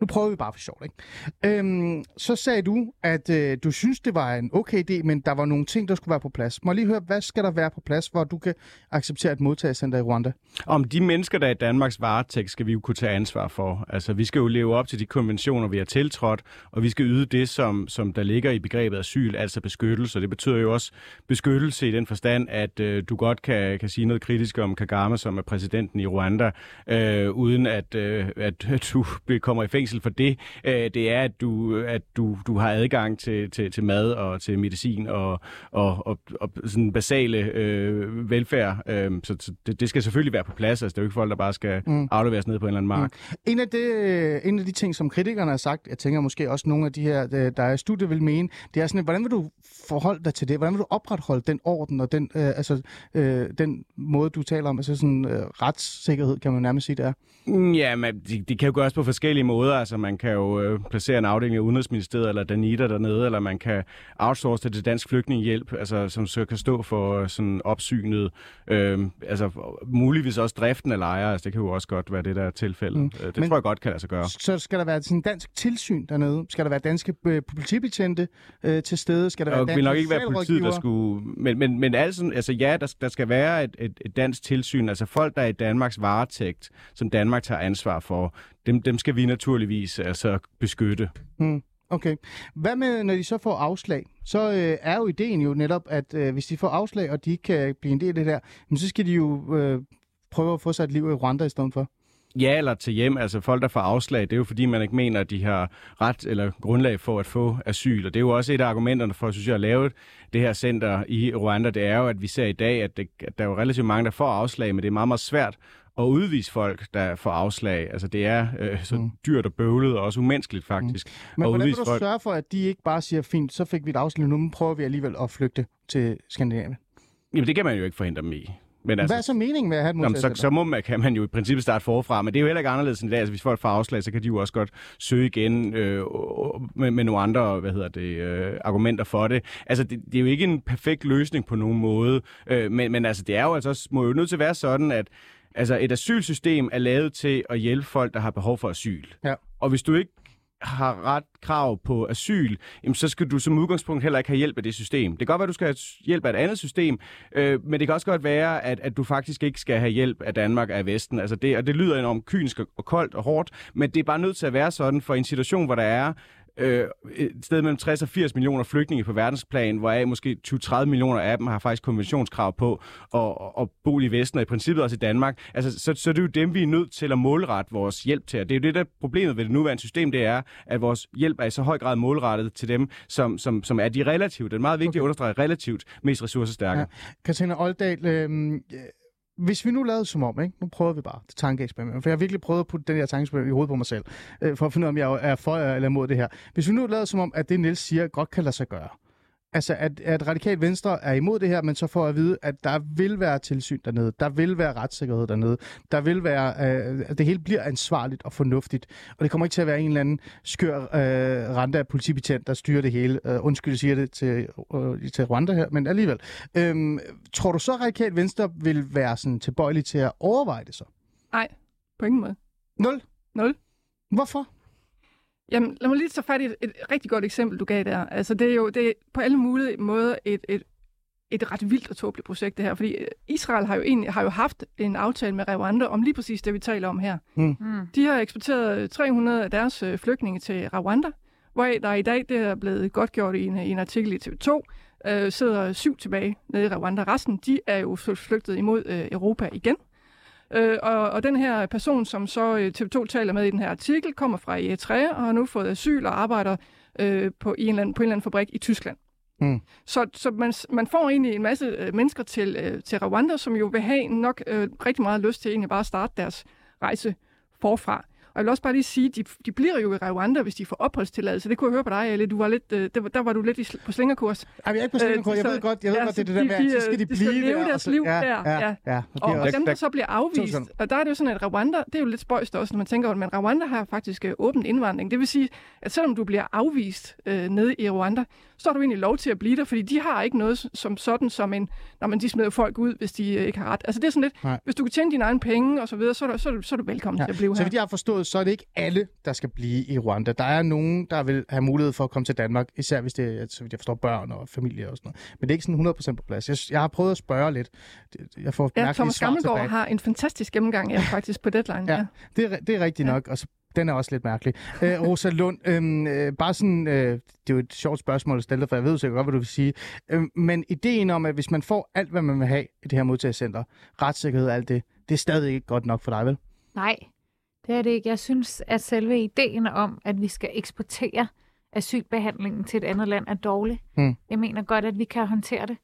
nu prøver vi bare for sjovt, ikke? Øhm, så sagde du, at øh, du synes, det var en okay idé, men der var nogle ting, der skulle være på plads. Må jeg lige høre, hvad skal der være på plads, hvor du kan acceptere et modtagelsescenter i Rwanda? Om de mennesker, der er i Danmarks varetægt, skal vi jo kunne tage ansvar for. Altså, vi skal jo leve op til de konventioner, vi har tiltrådt, og vi skal yde det, som, som der ligger i begrebet asyl, altså beskyttelse. Det betyder jo også beskyttelse i den forstand, at øh, du godt kan, kan sige noget kritisk om Kagame, som er præsidenten i Rwanda, øh, uden at, øh, at du kommer i fængsel for det. Øh, det er, at du, at du, du har adgang til, til, til mad og til medicin og, og, og, og sådan basale øh, velfærd. Øh, så så det, det skal selvfølgelig være på plads. Altså, det er jo ikke folk, der bare skal mm. afleveres ned på en eller anden mark. Mm. En af, det, en af de ting, som kritikerne har sagt, jeg tænker måske også nogle af de her, øh, der er i studiet, vil mene, det er sådan, hvordan vil du forholde dig til det? Hvordan vil du opretholde den orden og den, øh, altså, øh, den måde, du taler om, altså sådan øh, retssikkerhed, kan man nærmest sige, det er? Mm, Ja, men det, det kan jo gøres på forskellige måder. Altså, man kan jo øh, placere en afdeling af Udenrigsministeriet eller Danita dernede, eller man kan outsource det til Dansk Flygtningehjælp, altså, som så kan stå for øh, sådan opsynet, øh, altså muligvis også driften af lejre. Altså, det kan jo også godt være det, der er tilfældet. Mm. Det Men- tror jeg godt kan lade sig gøre. Så skal der være sådan dansk tilsyn dernede? Skal der være danske øh, politibetjente øh, til stede? Skal der være danske vil nok ikke være politiet, der skulle... Men, men, men altså, altså ja, der, der skal være et, et, et dansk tilsyn. Altså folk, der er i Danmarks varetægt, som Danmark tager ansvar for, dem, dem skal vi naturligvis altså, beskytte. Okay. Hvad med, når de så får afslag? Så øh, er jo ideen jo netop, at øh, hvis de får afslag, og de ikke kan blive en del af det der, jamen, så skal de jo øh, prøve at få sig et liv i Rwanda i stedet for. Ja eller til hjem, altså folk, der får afslag, det er jo fordi, man ikke mener, at de har ret eller grundlag for at få asyl. Og det er jo også et af argumenterne for, synes jeg, at lave det her center i Rwanda. Det er jo, at vi ser i dag, at, det, at der er jo relativt mange, der får afslag, men det er meget, meget svært at udvise folk, der får afslag. Altså det er øh, så Mm. dyrt og bøvlet og også umenneskeligt faktisk. Men at hvordan vil du folk. sørge for, at de ikke bare siger, fint, så fik vi et afslag, nu prøver vi alligevel at flygte til Skandinavien? Jamen det kan man jo ikke forhindre dem i. Men Altså, Hvad er så meningen med at have et men så, så må man, kan man jo i princippet starte forfra, men det er jo heller ikke anderledes end i dag. Altså, hvis folk får afslag, så kan de jo også godt søge igen øh, med, med nogle andre hvad hedder det, øh, argumenter for det. Altså, det, det er jo ikke en perfekt løsning på nogen måde, øh, men, men altså, det er jo altså må jo nødt til at være sådan, at altså, et asylsystem er lavet til at hjælpe folk, der har behov for asyl. Ja. Og hvis du ikke har ret krav på asyl, jamen så skal du som udgangspunkt heller ikke have hjælp af det system. Det kan godt være, at du skal have hjælp af et andet system, øh, men det kan også godt være, at, at du faktisk ikke skal have hjælp af Danmark af Vesten. Altså det, og det lyder enormt kynisk og koldt og hårdt, men det er bare nødt til at være sådan, for en situation, hvor der er øh, et sted mellem 60 og 80 millioner flygtninge på verdensplan, hvoraf måske 20-30 millioner af dem har faktisk konventionskrav på at, at bo i Vesten, og i princippet også i Danmark. Altså, så, så det er jo dem, vi er nødt til at målrette vores hjælp til. Og det er jo det, der er problemet ved det nuværende system, det er, at vores hjælp er i så høj grad målrettet til dem, som, som, som er de relativt, det er meget vigtigt okay. at understrege, relativt mest ressourcestærke. Ja. Katrine Oldal, øh, hvis vi nu lavede som om, ikke? nu prøver vi bare det tankeeksperiment, for jeg har virkelig prøvet at putte den her tankeeksperiment i hovedet på mig selv, øh, for at finde ud af, om jeg er for eller imod det her. Hvis vi nu lavede som om, at det Niels siger, godt kan lade sig gøre, Altså, at, at Radikal Venstre er imod det her, men så får at vide, at der vil være tilsyn dernede, der vil være retssikkerhed dernede, der vil være, øh, at det hele bliver ansvarligt og fornuftigt, og det kommer ikke til at være en eller anden skør øh, rente af politibetjent, der styrer det hele. Øh, undskyld, jeg siger det til, øh, til Rwanda her, men alligevel. Øh, tror du så, at Radikal Venstre vil være sådan tilbøjelig til at overveje det så? Nej, på ingen måde. Nul? Nul. Hvorfor? Jamen, lad mig lige tage fat i et, et rigtig godt eksempel, du gav der. Altså, det er jo det er på alle mulige måder et, et, et ret vildt og tåbeligt projekt, det her. Fordi øh, Israel har jo, egentlig, har jo haft en aftale med Rwanda om lige præcis det, vi taler om her. Mm. Mm. De har eksporteret 300 af deres øh, flygtninge til Rwanda, hvor der i dag, det er blevet godtgjort i en, i en artikel i TV2, øh, sidder syv tilbage nede i Rwanda. Resten, de er jo flygtet imod øh, Europa igen. Øh, og, og den her person, som så øh, TV2 taler med i den her artikel, kommer fra Eritrea og har nu fået asyl og arbejder øh, på, en eller anden, på en eller anden fabrik i Tyskland. Mm. Så, så man, man får egentlig en masse øh, mennesker til, øh, til Rwanda, som jo vil have nok øh, rigtig meget lyst til egentlig bare at starte deres rejse forfra. Og jeg vil også bare lige sige, de, de bliver jo i Rwanda, hvis de får opholdstilladelse. Det kunne jeg høre på dig, Elle. Du var lidt, øh, der, der var du lidt i, på slingerkurs. Ej, jeg er ikke på slingerkurs. Jeg ved godt, jeg ved ja, godt, det det der de- med, de, at så skal de øh, de skal blive leve der. deres og så- liv ja, der, Ja, ja. ja. Og Og, dem, der så bliver afvist, og der er det jo sådan, at Rwanda, det er jo lidt spøjst også, når man tænker over det, men Rwanda har faktisk øh, åben indvandring. Det vil sige, at selvom du bliver afvist øh, nede i Rwanda, så har du egentlig lov til at blive der, fordi de har ikke noget som sådan som en, når man de smider folk ud, hvis de øh, ikke har ret. Altså det er sådan lidt, Nej. hvis du kan tjene dine egne penge og så videre, så er du, så er du, så er du velkommen Ja. til at blive Så her. vidt jeg har forstået, så er det ikke alle, der skal blive i Rwanda. Der er nogen, der vil have mulighed for at komme til Danmark, især hvis det er, så vidt jeg forstår, børn og familie og sådan noget. Men det er ikke sådan 100% på plads. Jeg, jeg har prøvet at spørge lidt. Jeg får Ja, Thomas Gammelgaard har en fantastisk gennemgang ja, faktisk på Deadline. Ja. Ja. Det er, det er rigtigt Ja. nok, og så, den er også lidt mærkelig. Øh, Rosa Lund, øhm, øh, bare sådan, øh, det er jo et sjovt spørgsmål at stille, for jeg ved sikkert godt, hvad du vil sige. Øh, men ideen om, at hvis man får alt, hvad man vil have i det her modtagelsescenter, retssikkerhed og alt det, det er stadig ikke godt nok for dig, vel? Nej, det er det ikke. Jeg synes, at selve ideen om, at vi skal eksportere asylbehandlingen til et andet land, er dårlig. Mm. Jeg mener godt, at vi kan håndtere det.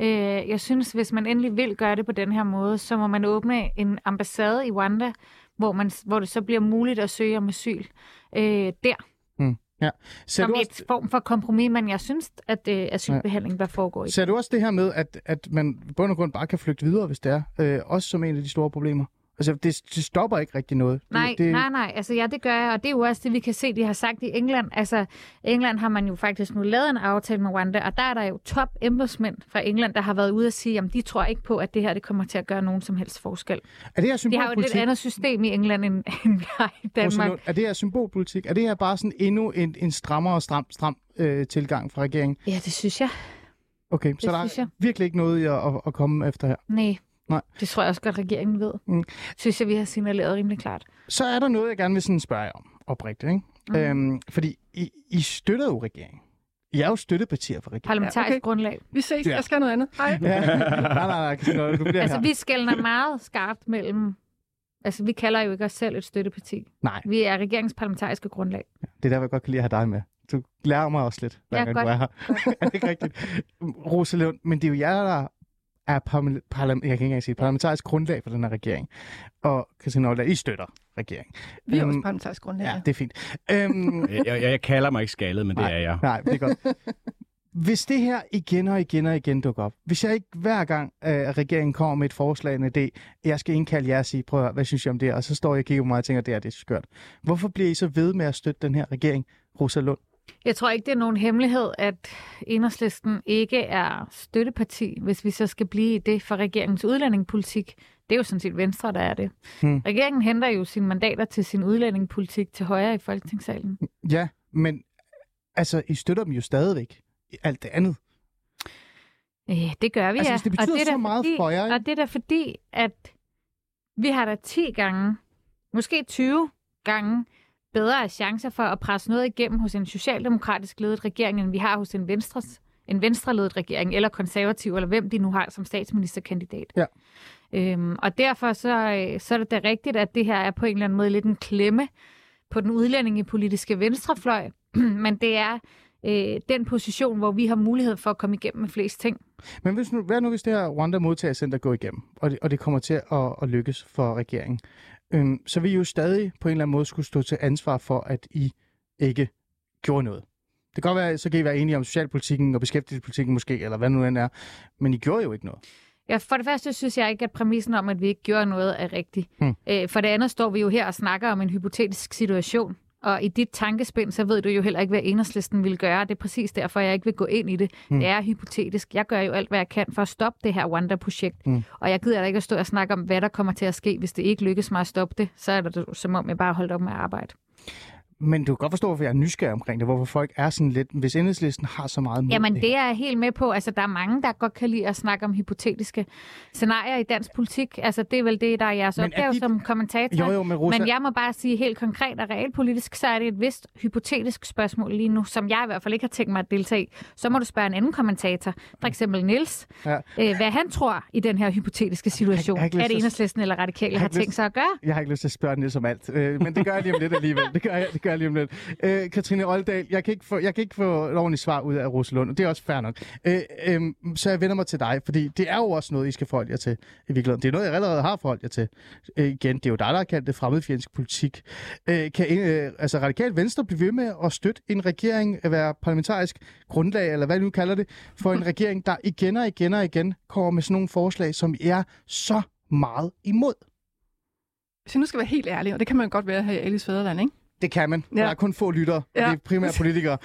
Øh, jeg synes, hvis man endelig vil gøre det på den her måde, så må man åbne en ambassade i Rwanda, hvor, man, hvor det så bliver muligt at søge om asyl øh, der, Ser som du, et også, form for kompromis, men jeg synes, at øh, asylbehandling bør foregå i. ser du også det her med, at, at man i bund og grund bare kan flygte videre, hvis det er? Øh, også som en af de store problemer? Altså, det, det stopper ikke rigtig noget. Nej, det, det, nej, nej. Altså, ja, det gør jeg, og det er jo også det, vi kan se, de har sagt i England. Altså, England har man jo faktisk nu lavet en aftale med Rwanda, og der er der jo top embedsmænd fra England, der har været ude at sige, at de tror ikke på, at det her det kommer til at gøre nogen som helst forskel. Er det her De har jo et lidt symbolpolitik? andet system i England, end, end vi har i Danmark. Lund, er det her symbolpolitik? Er det her bare sådan endnu en, en strammere og stram, stram øh, tilgang fra regeringen? Ja, det synes jeg. Okay, så der er jeg. virkelig ikke noget at, at, at komme efter her. Nej. Nej. Det tror jeg også godt, regeringen ved. Mm. Synes jeg, vi har signaleret rimelig klart. Så er der noget, jeg gerne vil sådan spørge jer om, oprigtigt. Ikke? Mm. Øhm, fordi I, I støtter jo regeringen. I er jo støttepartier for regeringen. Parlamentarisk Ja, okay. grundlag. Vi ses. Ja. Jeg skal noget andet. Hej. Ja. nej, nej, nej, du bliver Altså, her. vi skældner meget skarpt mellem... Altså, vi kalder jo ikke os selv et støtteparti. Nej, Vi er regeringens parlamentariske grundlag. det er der, jeg godt kan lide at have dig med. Du lærer mig også lidt, hver Ja, gang godt. du er her. er det ikke rigtigt? Rosa Lund, men det er jo jer, der er parla- parla- jeg kan ikke engang sige, parlamentarisk grundlag for den her regering. Og Christina Oldal, I støtter regeringen. Vi er Øhm, også parlamentarisk grundlag. Ja, det er fint. Øhm, Jeg, jeg, jeg kalder mig ikke skaldet, men det Nej. er jeg. Nej, det er godt. hvis det her igen og igen og igen dukker op, hvis jeg ikke hver gang øh, regeringen kommer med et forslag, en idé, jeg skal indkalde jer og sige, prøv at høre, hvad synes jeg om det, og så står jeg og kigger på mig og tænker, det er det er skørt. Hvorfor bliver I så ved med at støtte den her regering, Rosa Lund? Jeg tror ikke, det er nogen hemmelighed, at Enhedslisten ikke er støtteparti, hvis vi så skal blive i det for regeringens udlændingepolitik. Det er jo sådan set Venstre, der er det. Hmm. Regeringen henter jo sine mandater til sin udlændingepolitik til højre i Folketingssalen. Ja, men altså, I støtter dem jo stadigvæk. Alt det andet. Øh, det gør vi, Altså, ja. hvis det betyder og det så meget fordi, for jer, ikke? Og det er da fordi, at vi har da 10 gange, måske 20 gange, bedre chancer for at presse noget igennem hos en socialdemokratisk ledet regering, end vi har hos en venstres en venstreledet regering, eller konservativ, eller hvem de nu har som statsministerkandidat. Ja. Øhm, og derfor så, øh, så er det da rigtigt, at det her er på en eller anden måde lidt en klemme på den udlændingepolitiske venstrefløj, men det er øh, den position, hvor vi har mulighed for at komme igennem med flest ting. Men hvis nu, hvad nu, hvis det her Rwanda modtagercenter går igennem, og det, og det kommer til at, at lykkes for regeringen, øhm, så vil I jo stadig på en eller anden måde skulle stå til ansvar for, at I ikke gjorde noget. Det kan godt være, så kan I være enige om socialpolitikken og beskæftigelsespolitikken måske, eller hvad nu end er, men I gjorde jo ikke noget. Ja, for det første synes jeg ikke, at præmissen om, at vi ikke gjorde noget, er rigtig. Hmm. Øh, for det andet står vi jo her og snakker om en hypotetisk situation. Og i dit tankespind, så ved du jo heller ikke, hvad enhedslisten vil gøre. Det er præcis derfor, jeg ikke vil gå ind i det. Hmm. Det er hypotetisk. Jeg gør jo alt, hvad jeg kan for at stoppe det her Wanda-projekt. Hmm. Og jeg gider da ikke at stå og snakke om, hvad der kommer til at ske. Hvis det ikke lykkes mig at stoppe det, så er det som om, jeg bare holdt op med at arbejde. Men du kan godt forstå, hvorfor jeg er nysgerrig omkring det, hvorfor folk er sådan lidt, hvis enhedslisten har så meget mod Jamen, det det er jeg helt med på. Altså, der er mange, der godt kan lide at snakke om hypotetiske scenarier i dansk politik. Altså, det er vel det, der er jeres Men er opgave dit- som kommentator. Jo, jo, men Rosa, Men jeg må bare sige helt konkret og realpolitisk, så er det et vist hypotetisk spørgsmål lige nu, som jeg i hvert fald ikke har tænkt mig at deltage i. Så må du spørge en anden kommentator, for eksempel Niels, Ja. øh, hvad han tror i den her hypotetiske situation, jeg ikke lyst at til at- Enhedslisten eller Radikale har tænkt sig at gøre. Jeg har ikke lyst til at spørge Niels om alt, øh, men det gør jeg lige om lidt alligevel. Det gør jeg, det gør gøre lige om lidt. Øh, Katrine Oldal, jeg kan, ikke få, jeg kan ikke få et ordentligt svar ud af Rosalund, og det er også fair nok. Øh, øh, så jeg vender mig til dig, fordi det er jo også noget, I skal forholde jer til i virkeligheden. Det er noget, jeg allerede har forholdt jer til. Øh, igen, det er jo dig, der har kaldt det fremmedfjendsk politik. Øh, kan øh, altså Radikalt Venstre blive ved med at støtte en regering, at være parlamentarisk grundlag, eller hvad nu kalder det, for en regering, der igen og igen og igen kommer med sådan nogle forslag, som er så meget imod? Hvis jeg nu skal være helt ærlig, og det kan man godt være her i Alice Fæderland, ikke? Det kan man. Ja. Der er kun få lyttere. Ja. Det er primært politikere.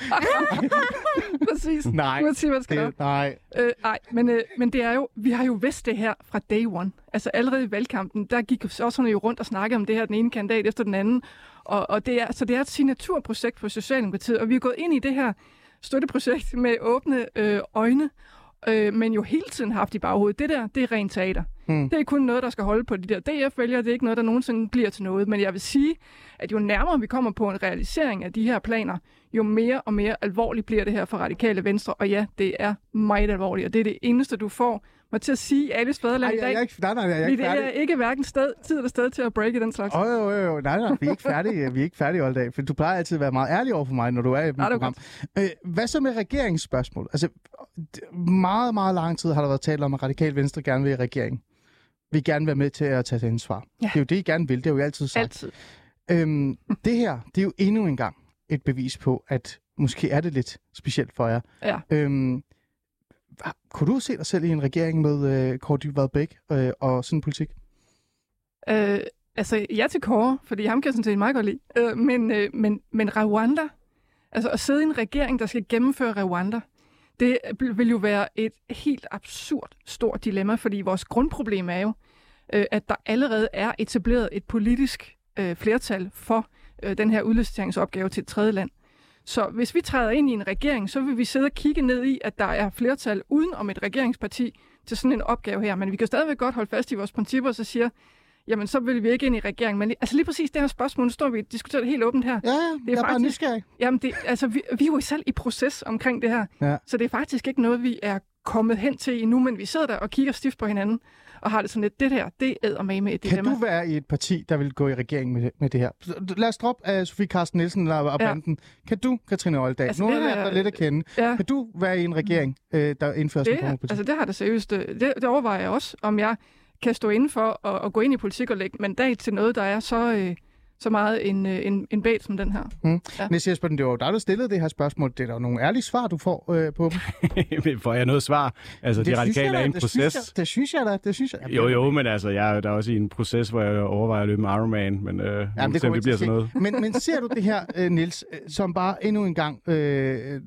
Præcis. Nej, Uanset hvad der skal det, nej. Øh, nej, men, øh, men det er jo, vi har jo vidst det her fra day one. Altså allerede i valgkampen, der gik også jo rundt og snakkede om det her, den ene kandidat efter den anden. Og, og det er, så det er et signaturprojekt for Socialdemokratiet, og vi er gået ind i det her støtteprojekt med åbne øh, øjne, øh, men jo hele tiden haft i baghovedet. Det der, det er rent teater. Hmm. Det er kun noget, der skal holde på de der DF-vælgere. Det er ikke noget, der nogensinde bliver til noget. Men jeg vil sige, at jo nærmere vi kommer på en realisering af de her planer, jo mere og mere alvorligt bliver det her for radikale venstre. Og ja, det er meget alvorligt, og det er det eneste, du får mig til at sige Ej, Fæderland i dag. jeg, ikke, nej, nej, jeg er ikke det færdig. er ikke hverken sted, tid eller sted til at break i den slags. Åh, jo, jo, jo. Nej, nej, vi er ikke færdige. Vi er ikke færdige, Oldag. For du plejer altid at være meget ærlig over for mig, når du er i mit Nej, det program. Øh, hvad så med regeringsspørgsmål? Altså, meget, meget lang tid har der været talt om, at Radikal Venstre gerne vil i regering. Vi vil gerne være med til at tage ansvar. Ja. Det er jo det, I gerne vil. Det har vi altid sagt. Altid. Øhm, det her, det er jo endnu en gang et bevis på, at måske er det lidt specielt for jer. Ja. Øhm, kunne du se dig selv i en regering med øh, Kåre Dybvad Bæk øh, og sådan en politik? Øh, altså, ja til Kåre, fordi ham kan jeg sådan set meget godt lide. Øh, men, øh, men, men Rwanda, altså at sidde i en regering, der skal gennemføre Rwanda, det vil jo være et helt absurd stort dilemma, fordi vores grundproblem er jo, øh, at der allerede er etableret et politisk øh, flertal for øh, den her udliciteringsopgave til et tredje land. Så hvis vi træder ind i en regering, så vil vi sidde og kigge ned i, at der er flertal uden om et regeringsparti til sådan en opgave her. Men vi kan stadigvæk godt holde fast i vores principper, og så siger, jamen så vil vi ikke ind i regeringen. Men altså lige præcis det her spørgsmål, nu står vi og diskuterer det helt åbent her. Ja, ja. Jeg er bare nysgerrig. Jamen, det, altså, vi, vi er jo selv i proces omkring det her. Ja. Så det er faktisk ikke noget, vi er kommet hen til endnu, men vi sidder der og kigger stift på hinanden og har det sådan lidt, det her, det æder med med et Kan dilemma. du være i et parti, der vil gå i regering med, med det her? Lad os droppe af Sofie Carsten Nielsen og, og Ja. banden. Kan du, Katrine Oldal, Altså, nu har det jeg dig lidt at kende. Ja, Kan du være i en regering, øh, der indfører sådan det, en politik? altså, det har det seriøst. øh, Det, det overvejer jeg også, om jeg kan stå inden for at, at gå ind i politik og lægge mandat til noget, der er så, øh, så meget en, øh, en, en bait som den her. Mm. Ja. Niels Jespersen, det var jo dig, der stillede det her spørgsmål. Det er der jo nogle ærlige svar, du får øh, på dem. Får jeg noget svar? Altså, de Det synes radikale jeg er da, i en det synes proces. jeg- Det synes jeg da, det synes jeg. Jo, jo, men altså, jeg er der er også i en proces, hvor jeg overvejer at løbe med Ironman, men øh, Jamen, det, det, bliver sådan noget. Men, men ser du det her, øh, Niels, øh, som bare endnu en gang øh,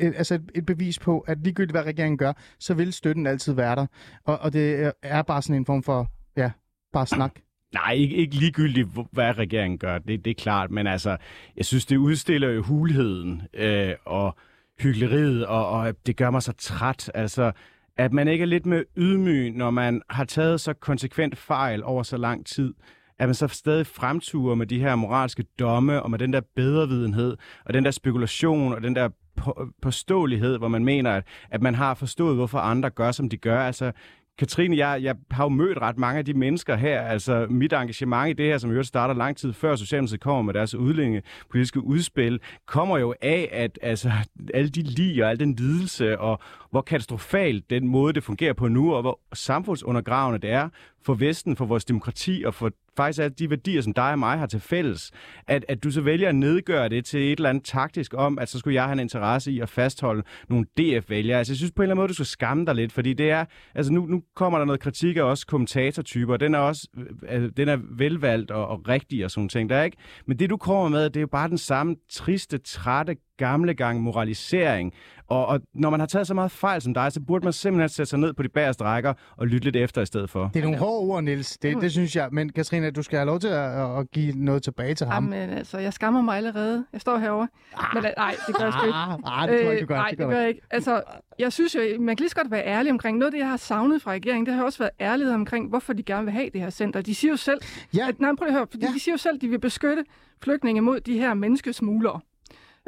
øh, altså et, et bevis på, at ligegyldigt hvad regeringen gør, så vil støtten altid være der. Og, og det er- er bare sådan en form for, ja, bare snak. Nej, ikke, ikke ligegyldigt, hvad regeringen gør, det, det er klart, men altså, jeg synes, det udstiller jo hulheden øh, og hyggeleriet, og, og det gør mig så træt, altså, at man ikke er lidt mere ydmyg, når man har taget så konsekvent fejl over så lang tid, at man så stadig fremturer med de her moralske domme, og med den der bedrevidenhed, og den der spekulation, og den der på- påståelighed, hvor man mener, at, at man har forstået, hvorfor andre gør, som de gør. Altså, Katrine, jeg, jeg har jo mødt ret mange af de mennesker her. Altså, mit engagement i det her, som jo starter lang tid før Socialdemokratiet kommer med deres udlændingepolitiske udspil, kommer jo af, at altså, alle de lige og al den lidelse, og hvor katastrofalt den måde, det fungerer på nu, og hvor samfundsundergravende det er for Vesten, for vores demokrati og for faktisk alle de værdier, som dig og mig har til fælles, at, at du så vælger at nedgøre det til et eller andet taktisk om, at så skulle jeg have en interesse i at fastholde nogle DF-vælgere. Altså, jeg synes på en eller anden måde, du skal skamme dig lidt, fordi det er, altså nu, nu kommer der noget kritik af også kommentatortyper, den er også, øh, øh, den er velvalgt og, og rigtig og sådan ting, der ikke? Men det du kommer med, det er jo bare den samme triste, trætte, gamle gang moralisering. Og, og når man har taget så meget fejl som dig, så burde man simpelthen sætte sig ned på de bagerste rækker og lytte lidt efter i stedet for. Det er nogle hårde ord, Niels. Det, det synes jeg. Men Katrine, du skal have lov til at, at give noget tilbage til ham. Jamen, altså, jeg skammer mig allerede. Jeg står herovre. Men øh, nej, det gør jeg sgu ikke. Ah, ah, det tror jeg ikke, du gør. nej, det gør jeg ikke. Altså, jeg synes jo, man kan lige så godt være ærlig omkring noget af det, jeg har savnet fra regeringen. Det har også været ærlighed omkring, hvorfor de gerne vil have det her center. De siger jo selv, Ja. at, nej, prøv lige at høre, fordi ja. de siger jo selv, at de vil beskytte flygtninge mod de her menneskesmuglere.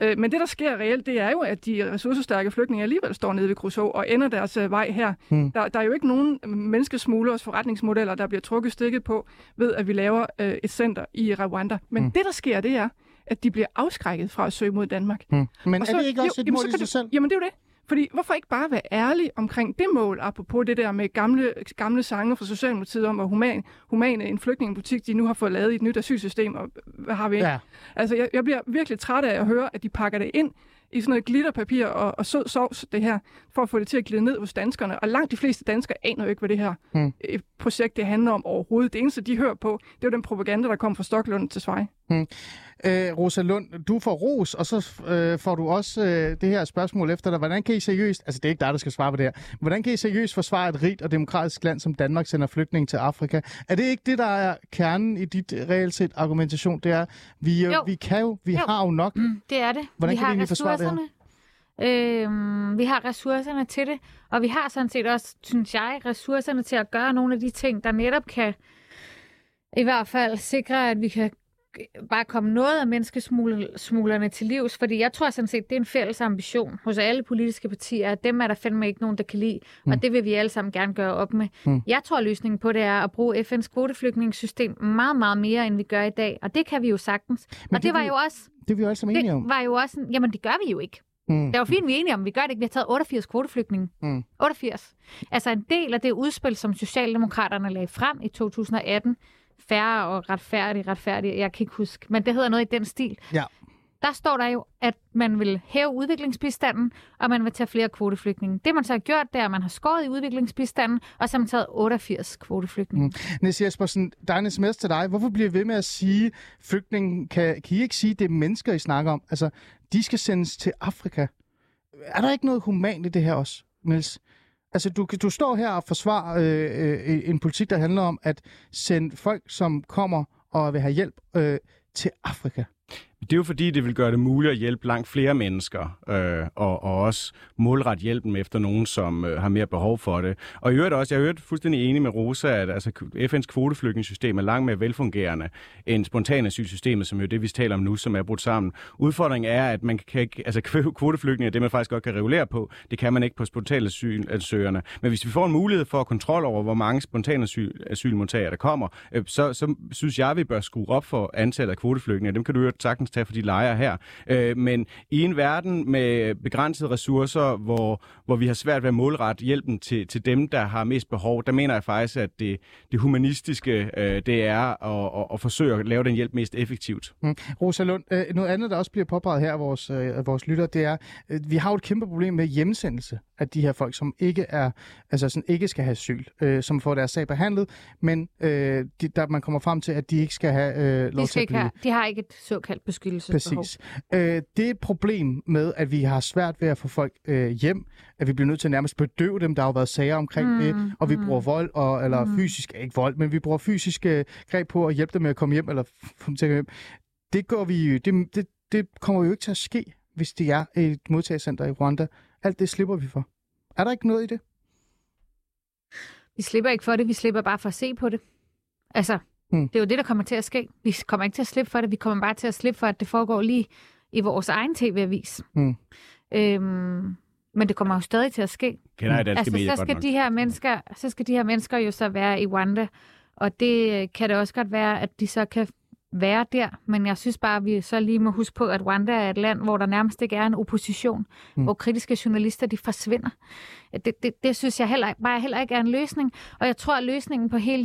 Øh, Men det, der sker reelt, det er jo, at de ressourcestærke flygtninge alligevel står nede ved Kruså og ender deres øh, vej her. Hmm. Der, der er jo ikke nogen menneskesmuglers forretningsmodeller, der bliver trukket stikket på, ved at vi laver øh, et center i Rwanda. Men Hmm. det, der sker, det er, at de bliver afskrækket fra at søge mod Danmark. Hmm. Men Og er det ikke også et jamen, mål i sig selv? Jamen, det er jo det. Fordi hvorfor ikke bare være ærlig omkring det mål, apropos det der med gamle, gamle sange fra Socialdemokratiet om, hvor human, humane en flygtningebutik, de nu har fået lavet i et nyt asylsystem, og hvad har vi ikke? Ja. Altså, jeg, jeg bliver virkelig træt af at høre, at de pakker det ind i sådan noget glitterpapir og, og sød sovs, det her, for at få det til at glide ned hos danskerne. Og langt de fleste danskere aner jo ikke, hvad det her hmm. projekt det handler om overhovedet. Det eneste, de hører på, det er jo den propaganda, der kommer fra Stoklund til Svej. Øh, Rosa Lund, du får ros, og så øh, får du også øh, det her spørgsmål efter dig. Hvordan kan I seriøst, altså det er ikke dig, der skal svare på det her, hvordan kan I seriøst forsvare et rigt og demokratisk land, som Danmark sender flygtninge til Afrika? Er det ikke det, der er kernen i dit øh, reelt set argumentation? Det er, vi, øh, Jo. vi kan jo, vi Jo. har jo nok. Mm, det er det. Hvordan vi kan har egentlig forsvare det her? ressourcerne. Øhm, vi har ressourcerne til det, og vi har sådan set også, synes jeg, ressourcerne til at gøre nogle af de ting, der netop kan i hvert fald sikre, at vi kan bare komme noget af menneskesmuglerne til livs, fordi jeg tror sådan set, det er en fælles ambition hos alle politiske partier, at dem er der fandme ikke nogen, der kan lide, mm. og det vil vi alle sammen gerne gøre op med. Mm. Jeg tror, løsningen på det er at bruge FN's kvoteflygtningssystem meget, meget mere, end vi gør i dag, og det kan vi jo sagtens. Men og det det var jo også Det er vi jo alle sammen enige det om. var jo også en, jamen det gør vi jo ikke. Mm. Det er jo fint, vi er enige om, vi gør det ikke. Vi har taget 88 kvoteflygtninge. Mm. 88. Altså en del af det udspil, som Socialdemokraterne lagde frem i 2018, færre og retfærdig, retfærdig, jeg kan ikke huske, men det hedder noget i den stil. Ja. Der står der jo, at man vil hæve udviklingsbistanden, og man vil tage flere kvoteflygtninge. Det man så har gjort, det er, at man har skåret i udviklingsbistanden, og så har man taget 88 kvoteflygtninge. Mm. Niels Jespersen, der er en sms til dig. Hvorfor bliver I ved med at sige, flygtningen, kan, kan I ikke sige, det er mennesker, I snakker om? Altså, de skal sendes til Afrika. Er der ikke noget humant i det her også, Niels? Altså, du, du står her og forsvarer øh, øh, en politik, der handler om at sende folk, som kommer og vil have hjælp øh, til Afrika. Det er jo fordi, det vil gøre det muligt at hjælpe langt flere mennesker, øh, og, og også målret hjælpen efter nogen, som øh, har mere behov for det. Og i øvrigt også, jeg er øvrigt fuldstændig enig med Rosa, at altså, FN's kvoteflygtningssystem er langt mere velfungerende end spontanasylsystemet, som jo er det, vi taler om nu, som er brudt sammen. Udfordringen er, at man kan ikke, altså kvoteflygtninge, det man faktisk godt kan regulere på, det kan man ikke på spontanansøgerne. Men hvis vi får en mulighed for kontrol over, hvor mange spontanasylmodtagere der kommer, øh, så, så synes jeg, vi bør skrue op for antallet af kvoteflygtninge. Dem kan du jo sagtens tage for de lejre her. Øh, men i en verden med begrænsede ressourcer, hvor, hvor vi har svært ved at målrette hjælpen til, til dem, der har mest behov, der mener jeg faktisk, at det, det humanistiske, øh, det er at, at, at forsøge at lave den hjælp mest effektivt. Mm. Rosa Lund, øh, noget andet, der også bliver påpeget her af vores, øh, vores lytter, det er, øh, vi har jo et kæmpe problem med hjemsendelse af de her folk, som ikke er, altså sådan ikke skal have asyl, øh, som får deres sag behandlet, men øh, de, der man kommer frem til, at de ikke skal have øh, lov De, til skal at ikke blive. have, de har ikke et såkaldt beskyttelsesbehov. Præcis. Øh, det er et problem med, at vi har svært ved at få folk øh, hjem, at vi bliver nødt til at nærmest bedøve dem. Der har jo været sager omkring mm, det, og vi mm, bruger vold, og, eller mm. fysisk, ikke vold, men vi bruger fysiske greb på at hjælpe dem med at komme hjem, eller få dem til at komme hjem. Det, går vi, det, det, det kommer jo ikke til at ske, hvis det er et modtagelsescenter i Rwanda. Alt det slipper vi for. Er der ikke noget i det? Vi slipper ikke for det, vi slipper bare for at se på det. Altså, Mm. det er jo det, der kommer til at ske. Vi kommer ikke til at slippe for det, vi kommer bare til at slippe for, at det foregår lige i vores egen tv-avis. Mm. Øhm, men det kommer jo stadig til at ske. Kender jeg danske Altså, medier så godt skal, nok. de her mennesker, så skal de her mennesker jo så være i Rwanda, og det øh, kan det også godt være, at de så kan være der, men jeg synes bare, at vi så lige må huske på, at Rwanda er et land, hvor der nærmest ikke er en opposition, mm. hvor kritiske journalister, de forsvinder. Det, det, det synes jeg heller, bare heller ikke er en løsning, og jeg tror, at løsningen på hele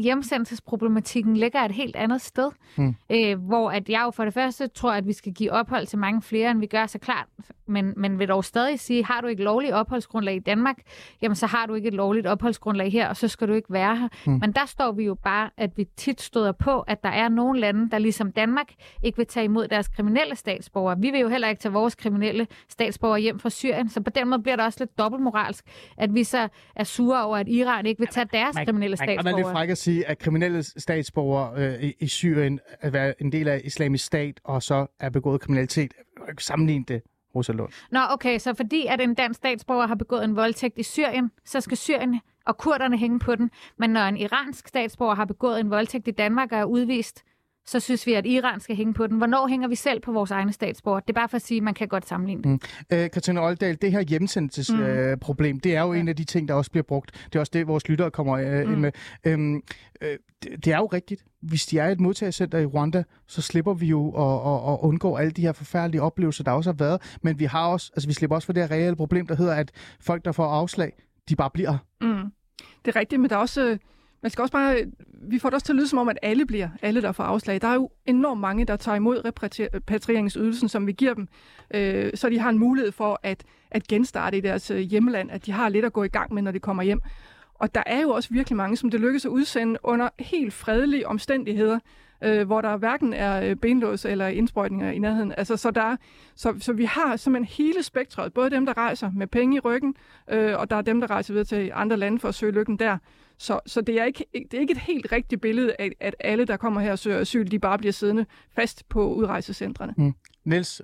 hjemsendelsesproblematikken ligger et helt andet sted, Mm. øh, hvor at jeg jo for det første tror, at vi skal give ophold til mange flere, end vi gør, så klart, men, men vil dog stadig sige, har du ikke lovligt opholdsgrundlag i Danmark, jamen så har du ikke et lovligt opholdsgrundlag her, og så skal du ikke være her. Mm. Mm. Men der står vi jo bare, at vi tit støder på, at der er nogle lande, der ligesom Danmark ikke vil tage imod deres kriminelle statsborgere. Vi vil jo heller ikke tage vores kriminelle statsborgere hjem fra Syrien, så på den måde bliver det også lidt dobbeltmoralsk, at vi så er sure over, at Iran ikke vil tage deres kriminelle Man kan være lidt statsborgere. fræk at sige, at kriminelle statsborgere øh, i, i Syrien at være en del af islamisk stat, og så er begået kriminalitet. Sammenligne det, Rosa Lund. Nå, okay, så fordi at en dansk statsborger har begået en voldtægt i Syrien, så skal Syrien og kurderne hænge på den. Men når en iransk statsborger har begået en voldtægt i Danmark og er udvist, så synes vi, at Iran skal hænge på den. Hvornår hænger vi selv på vores egne statsborger? Det er bare for at sige, at man kan godt sammenligne det. Mm. Øh, Katrine Oldal, det her hjemsendelsesproblem, Mm. øh, problem, det er jo ja. en af de ting, der også bliver brugt. Det er også det, vores lyttere kommer øh, mm. ind med. Øhm, øh, det, det er jo rigtigt. Hvis de er et modtagelsescenter i Rwanda, så slipper vi jo at, at, at undgå alle de her forfærdelige oplevelser, der også har været. Men vi har også, altså vi slipper også for det her reelle problem, der hedder, at folk, der får afslag, de bare bliver. Mm. Det er rigtigt, men der er også... Man skal også bare, vi får det også til at lyde som om, at alle bliver, alle der får afslag. Der er jo enormt mange, der tager imod repatrieringsydelsen, som vi giver dem, øh, så de har en mulighed for at, at genstarte i deres øh, hjemland, at de har lidt at gå i gang med, når de kommer hjem. Og der er jo også virkelig mange, som det lykkes at udsende under helt fredelige omstændigheder, øh, hvor der hverken er øh, benlås eller indsprøjtninger i nærheden. Altså, så, der så, så vi har simpelthen hele spektret, både dem, der rejser med penge i ryggen, øh, og der er dem, der rejser videre til andre lande for at søge lykken der. Så, så det, er ikke, det er ikke et helt rigtigt billede af, at alle, der kommer her og søger asyl, de bare bliver siddende fast på udrejsecentrene. Mm. Niels,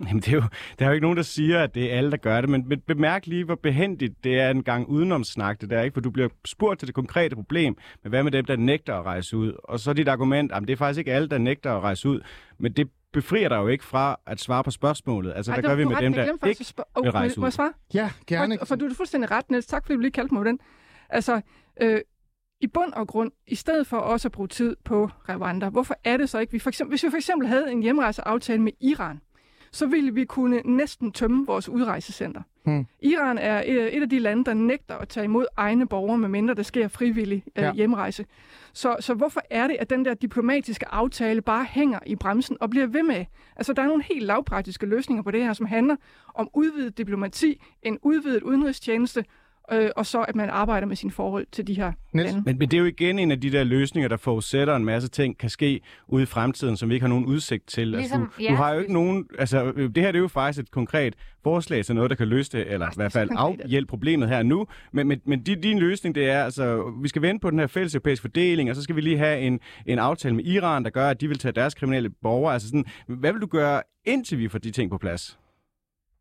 Jamen, det er, jo, der er jo ikke nogen, der siger, at det er alle, der gør det, men be- bemærk lige, hvor behendigt det er en gang udenomsnak, det der, ikke? For du bliver spurgt til det konkrete problem, men hvad med dem, der nægter at rejse ud? Og så er dit argument, at det er faktisk ikke alle, der nægter at rejse ud, men det befrier dig jo ikke fra at svare på spørgsmålet. Altså, hvad gør vi med dem, der ikke oh, vil rejse Må jeg ud? svare? ja, gerne. For, for du er fuldstændig ret, Niels. Tak fordi du lige kaldte mig på den. Altså, øh, i bund og grund, i stedet for også at bruge tid på Rwanda, hvorfor er det så ikke, vi for eksempel, hvis vi for eksempel havde en hjemrejseaftale med Iran, så ville vi kunne næsten tømme vores udrejsecenter. Hmm. Iran er et et af de lande, der nægter at tage imod egne borgere, medmindre der sker frivillig øh, Ja. hjemrejse. Så, så hvorfor er det, at den der diplomatiske aftale bare hænger i bremsen og bliver ved med? Altså, der er nogle helt lavpraktiske løsninger på det her, som handler om udvidet diplomati, en udvidet udenrigstjeneste, øh, og så at man arbejder med sine forhold til de her Niels? lande. Men, men det er jo igen en af de der løsninger, der forudsætter en masse ting, kan ske ude i fremtiden, som vi ikke har nogen udsigt til. Ligesom altså, du, du jeres har jo ikke nogen... Altså, øh, det her det er jo faktisk et konkret forslag til noget, der kan løse det, eller i hvert fald afhjælpe problemet her nu. Men, men, men din, din løsning, det er, altså, vi skal vente på den her fælles europæiske fordeling, og så skal vi lige have en, en aftale med Iran, der gør, at de vil tage deres kriminelle borgere. Altså sådan, hvad vil du gøre, indtil vi får de ting på plads?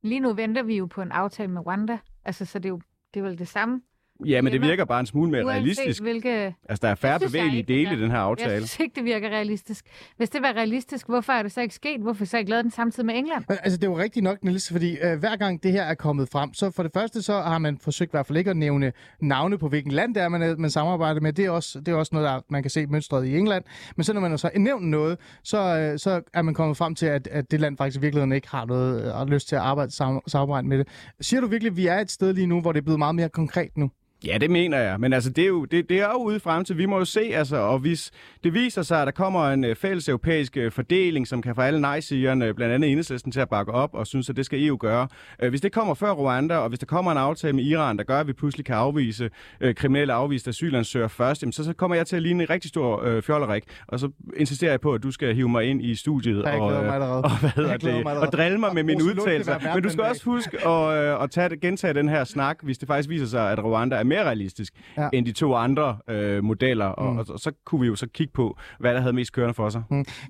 Lige nu venter vi jo på en aftale med Rwanda, altså så det er jo det er vel det samme. Ja, men det virker bare en smule mere Uanset realistisk. hvilke... Altså, der er færre jeg bevægelige ikke, dele i den her Jeg aftale. synes ikke, det virker realistisk. Hvis det var realistisk, hvorfor er det så ikke sket? Hvorfor så ikke lavet den samtidig med England? Altså, det er jo rigtigt nok, Niels, fordi øh, hver gang det her er kommet frem, så for det første, så har man forsøgt i hvert fald ikke at nævne navne på, hvilken land det er, man, er- man samarbejder med. Det er også, det er også noget, der man kan se mønstret i England. Men så når man så nævnt noget, så, øh, så er man kommet frem til, at, at det land faktisk i virkeligheden ikke har noget øh, lyst til at arbejde, sam, samarbejde med det. Siger du virkelig, at vi er et sted lige nu, hvor det er blevet meget mere konkret nu? Ja, det mener jeg. Men altså, det er jo, det, det er jo ude frem til. Vi må jo se, altså, og hvis det viser sig, at der kommer en øh, fælles europæisk øh, fordeling, som kan få alle nej-sigerne, blandt andet enhedslisten, til at bakke op og synes, at det skal EU gøre. Øh, hvis det kommer før Rwanda, og hvis der kommer en aftale med Iran, der gør, at vi pludselig kan afvise øh, kriminelle afviste asylansøgere først, jamen, så, så kommer jeg til at ligne en rigtig stor øh, fjollerik. Og så insisterer jeg på, at du skal hive mig ind i studiet og, øh, allerede. og, hvad hedder det, og drille mig Og med mine udtalelser. Men du skal også huske at, øh, at tage, gentage den her snak, hvis det faktisk viser sig, at Rwanda er mere realistisk Ja. ja. end de to andre øh, modeller. Og, Mm. og, og så kunne vi jo så kigge på, hvad der havde mest kørende for sig.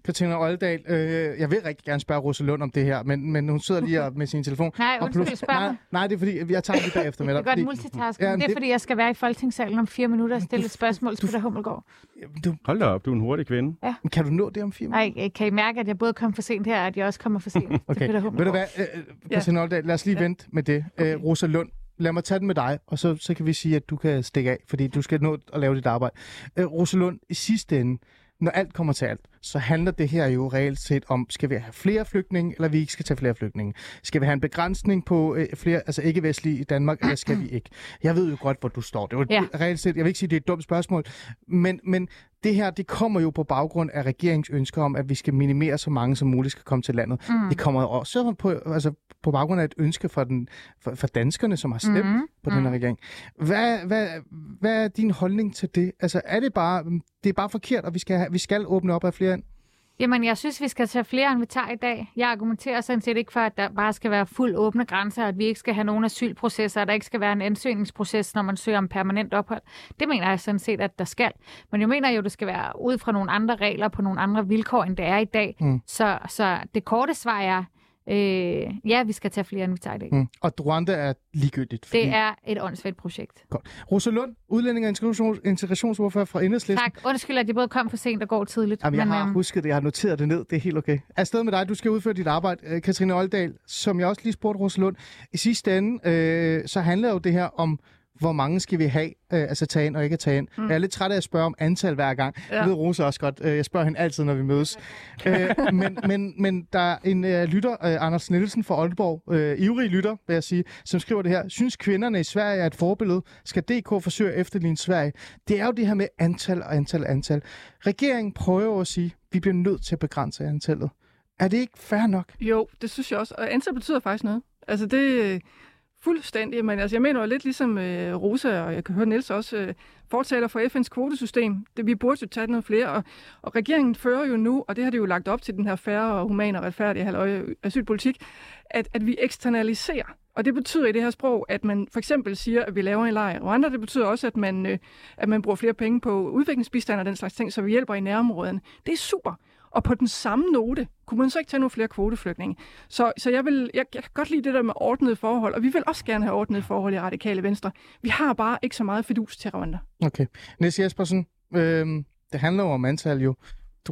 Katrine Oldal, øh, jeg vil rigtig gerne spørge Rosa Lund om det her, men, men hun sidder lige og- med sin telefon. Nej, Og undskyld, plus- spørg nej, mig. nej, det er fordi, jeg tager det bagefter med dig. kan godt fordi- multitaske, Ja, det er, det- fordi jeg skal være i Folketingssalen om fire minutter og stille et spørgsmål til Peter Hummelgaard. Du, Hold da op, du er en hurtig kvinde. kan du nå det om fire minutter? Nej, kan I mærke, at jeg både kom for sent her, og at jeg også kommer for sent til Okay. Peter Ved du Hummelgaard? hvad, øh, Christian Oldal, lad os lige Ja. vente med det. Okay. Øh, Rosa Lund, lad mig tage den med dig, og så, så kan vi sige, at du kan stikke af, fordi du skal nå at lave dit arbejde. Øh, Rosa Lund, i sidste ende, når alt kommer til alt, så handler det her jo reelt set om, skal vi have flere flygtninge, eller vi ikke skal tage flere flygtninge? Skal vi have en begrænsning på øh, flere, altså ikke-vestlige i Danmark, eller skal vi ikke? Jeg ved jo godt, hvor du står. Det var Ja. reelt set, jeg vil ikke sige, det er et dumt spørgsmål, men, men det her, det kommer jo på baggrund af regeringens ønsker om, at vi skal minimere så mange som muligt skal komme til landet. Mm. Det kommer også på, altså, på baggrund af et ønske for, den, for, for danskerne, som har stemt mm. på den her regering. Hvad, hvad, hvad er din holdning til det? Altså, er det bare, det er bare forkert, og vi skal, vi skal åbne op af flere ind? Jamen, jeg synes, vi skal tage flere, end vi tager i dag. Jeg argumenterer sådan set ikke for, at der bare skal være fuld åbne grænser, at vi ikke skal have nogen asylprocesser, at der ikke skal være en ansøgningsproces, når man søger om permanent ophold. Det mener jeg sådan set, at der skal. Men jeg mener jo, det skal være ud fra nogle andre regler, på nogle andre vilkår, end det er i dag. Mm. Så, så det korte svar er, øh, ja, vi skal tage flere, end vi tager i dag. Mm. Og Rwanda er ligegyldigt. Fordi... Det er et åndssvagt projekt. Godt. Rosa Lund, udlænding og integrations, integrationsordfører fra Enhedslisten. Tak. Undskyld, at jeg både kom for sent og går tidligt. Jamen, jeg har øhm, husket det, jeg har noteret det ned, det er helt okay. Afsted med dig, du skal udføre dit arbejde. Øh, Katrine Oldal, som jeg også lige spurgte Rosa Lund, i sidste ende, øh, så handler jo det her om, hvor mange skal vi have, øh, altså tage ind og ikke tage ind. Mm. Jeg er lidt træt af at spørge om antal hver gang. Ja. Det ved Rosa også godt. Øh, jeg spørger hende altid, når vi mødes. øh, men, men, men der er en øh, lytter, øh, Anders Nielsen fra Aalborg, øh, ivrig lytter, vil jeg sige, som skriver det her. Synes kvinderne i Sverige er et forbillede? Skal DK forsøge at efterligne Sverige? Det er jo det her med antal og antal og antal. Regeringen prøver at sige, at vi bliver nødt til at begrænse antallet. Er det ikke fair nok? Jo, det synes jeg også. Og antal betyder faktisk noget. Altså det fuldstændig, men altså jeg mener jo lidt ligesom øh, Rosa, og jeg kan høre Niels også, øh, fortaler for FN's kvotesystem. Det, vi burde jo tage noget flere, og, og regeringen fører jo nu, og det har de jo lagt op til den her færre og human og retfærdige halvøje asylpolitik, at, at vi eksternaliserer. Og det betyder i det her sprog, at man for eksempel siger, at vi laver en lejr. Og andre, det betyder også, at man, øh, at man bruger flere penge på udviklingsbistand og den slags ting, så vi hjælper i nærområderne. Det er super. Og på den samme note, kunne man så ikke tage nogle flere kvoteflygtninge? Så, så jeg, vil, jeg, jeg kan godt lide det der med ordnede forhold, og vi vil også gerne have ordnede forhold i Radikale Venstre. Vi har bare ikke så meget fidus til Rwanda. Okay. Niels Jespersen, øh, det handler jo om antal jo.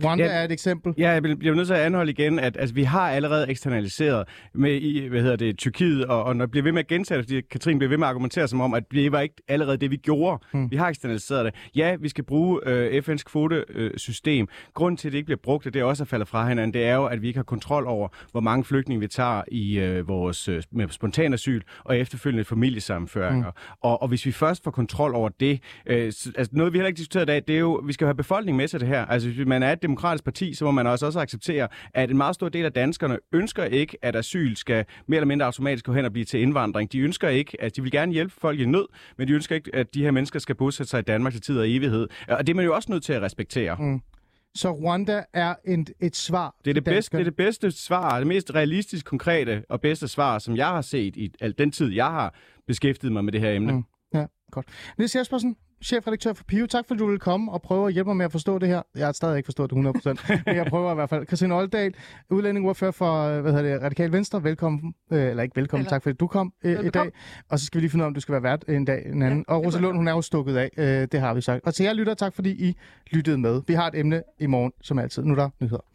Rwanda Ja. er et eksempel. Ja, jeg bliver nødt til at anholde igen, at altså, vi har allerede eksternaliseret med i, hvad hedder det, Tyrkiet, og, og når bliver ved med at gentage det, fordi Katrin bliver ved med at argumentere som om, at det var ikke allerede det, vi gjorde. Hmm. Vi har eksternaliseret det. Ja, vi skal bruge øh, FN's kvotesystem. Grunden til, at det ikke bliver brugt, og det er også er faldet fra hinanden, det er jo, at vi ikke har kontrol over, hvor mange flygtninge vi tager i øh, vores øh, med spontan asyl og efterfølgende familiesammenføringer. Hmm. Og, og hvis vi først får kontrol over det, øh, så, altså noget vi heller ikke diskuteret i dag, det er jo, vi skal jo have befolkningen med til det her. Altså hvis man er et demokratisk parti, så må man også, også acceptere, at en meget stor del af danskerne ønsker ikke, at asyl skal mere eller mindre automatisk gå hen og blive til indvandring. De ønsker ikke, at de vil gerne hjælpe folk i nød, men de ønsker ikke, at de her mennesker skal bosætte sig i Danmark til tid og evighed. Og det er man jo også nødt til at respektere. Mm. Så Rwanda er en, et svar Det er det, bedste, det er det bedste svar, det mest realistisk konkrete og bedste svar, som jeg har set i al den tid, jeg har beskæftiget mig med det her emne. Mm. Ja, godt. Niels Jespersen, chefredaktør for Pio. Tak fordi du ville komme og prøve at hjælpe mig med at forstå det her. Jeg har stadig ikke forstået det 100%, men jeg prøver i hvert fald. Christine Oldal, udlændingordfører for øh, hvad hedder det, Radikal Venstre. Velkommen, øh, eller ikke velkommen, Eller- tak fordi du kom øh, i dag. Og så skal vi lige finde ud af, om du skal være vært en dag en anden. Ja, og Rosa Lund, hun er jo stukket af. Øh, det har vi sagt. Og til jer lytter, tak fordi I lyttede med. Vi har et emne i morgen, som altid. Nu er der nyheder.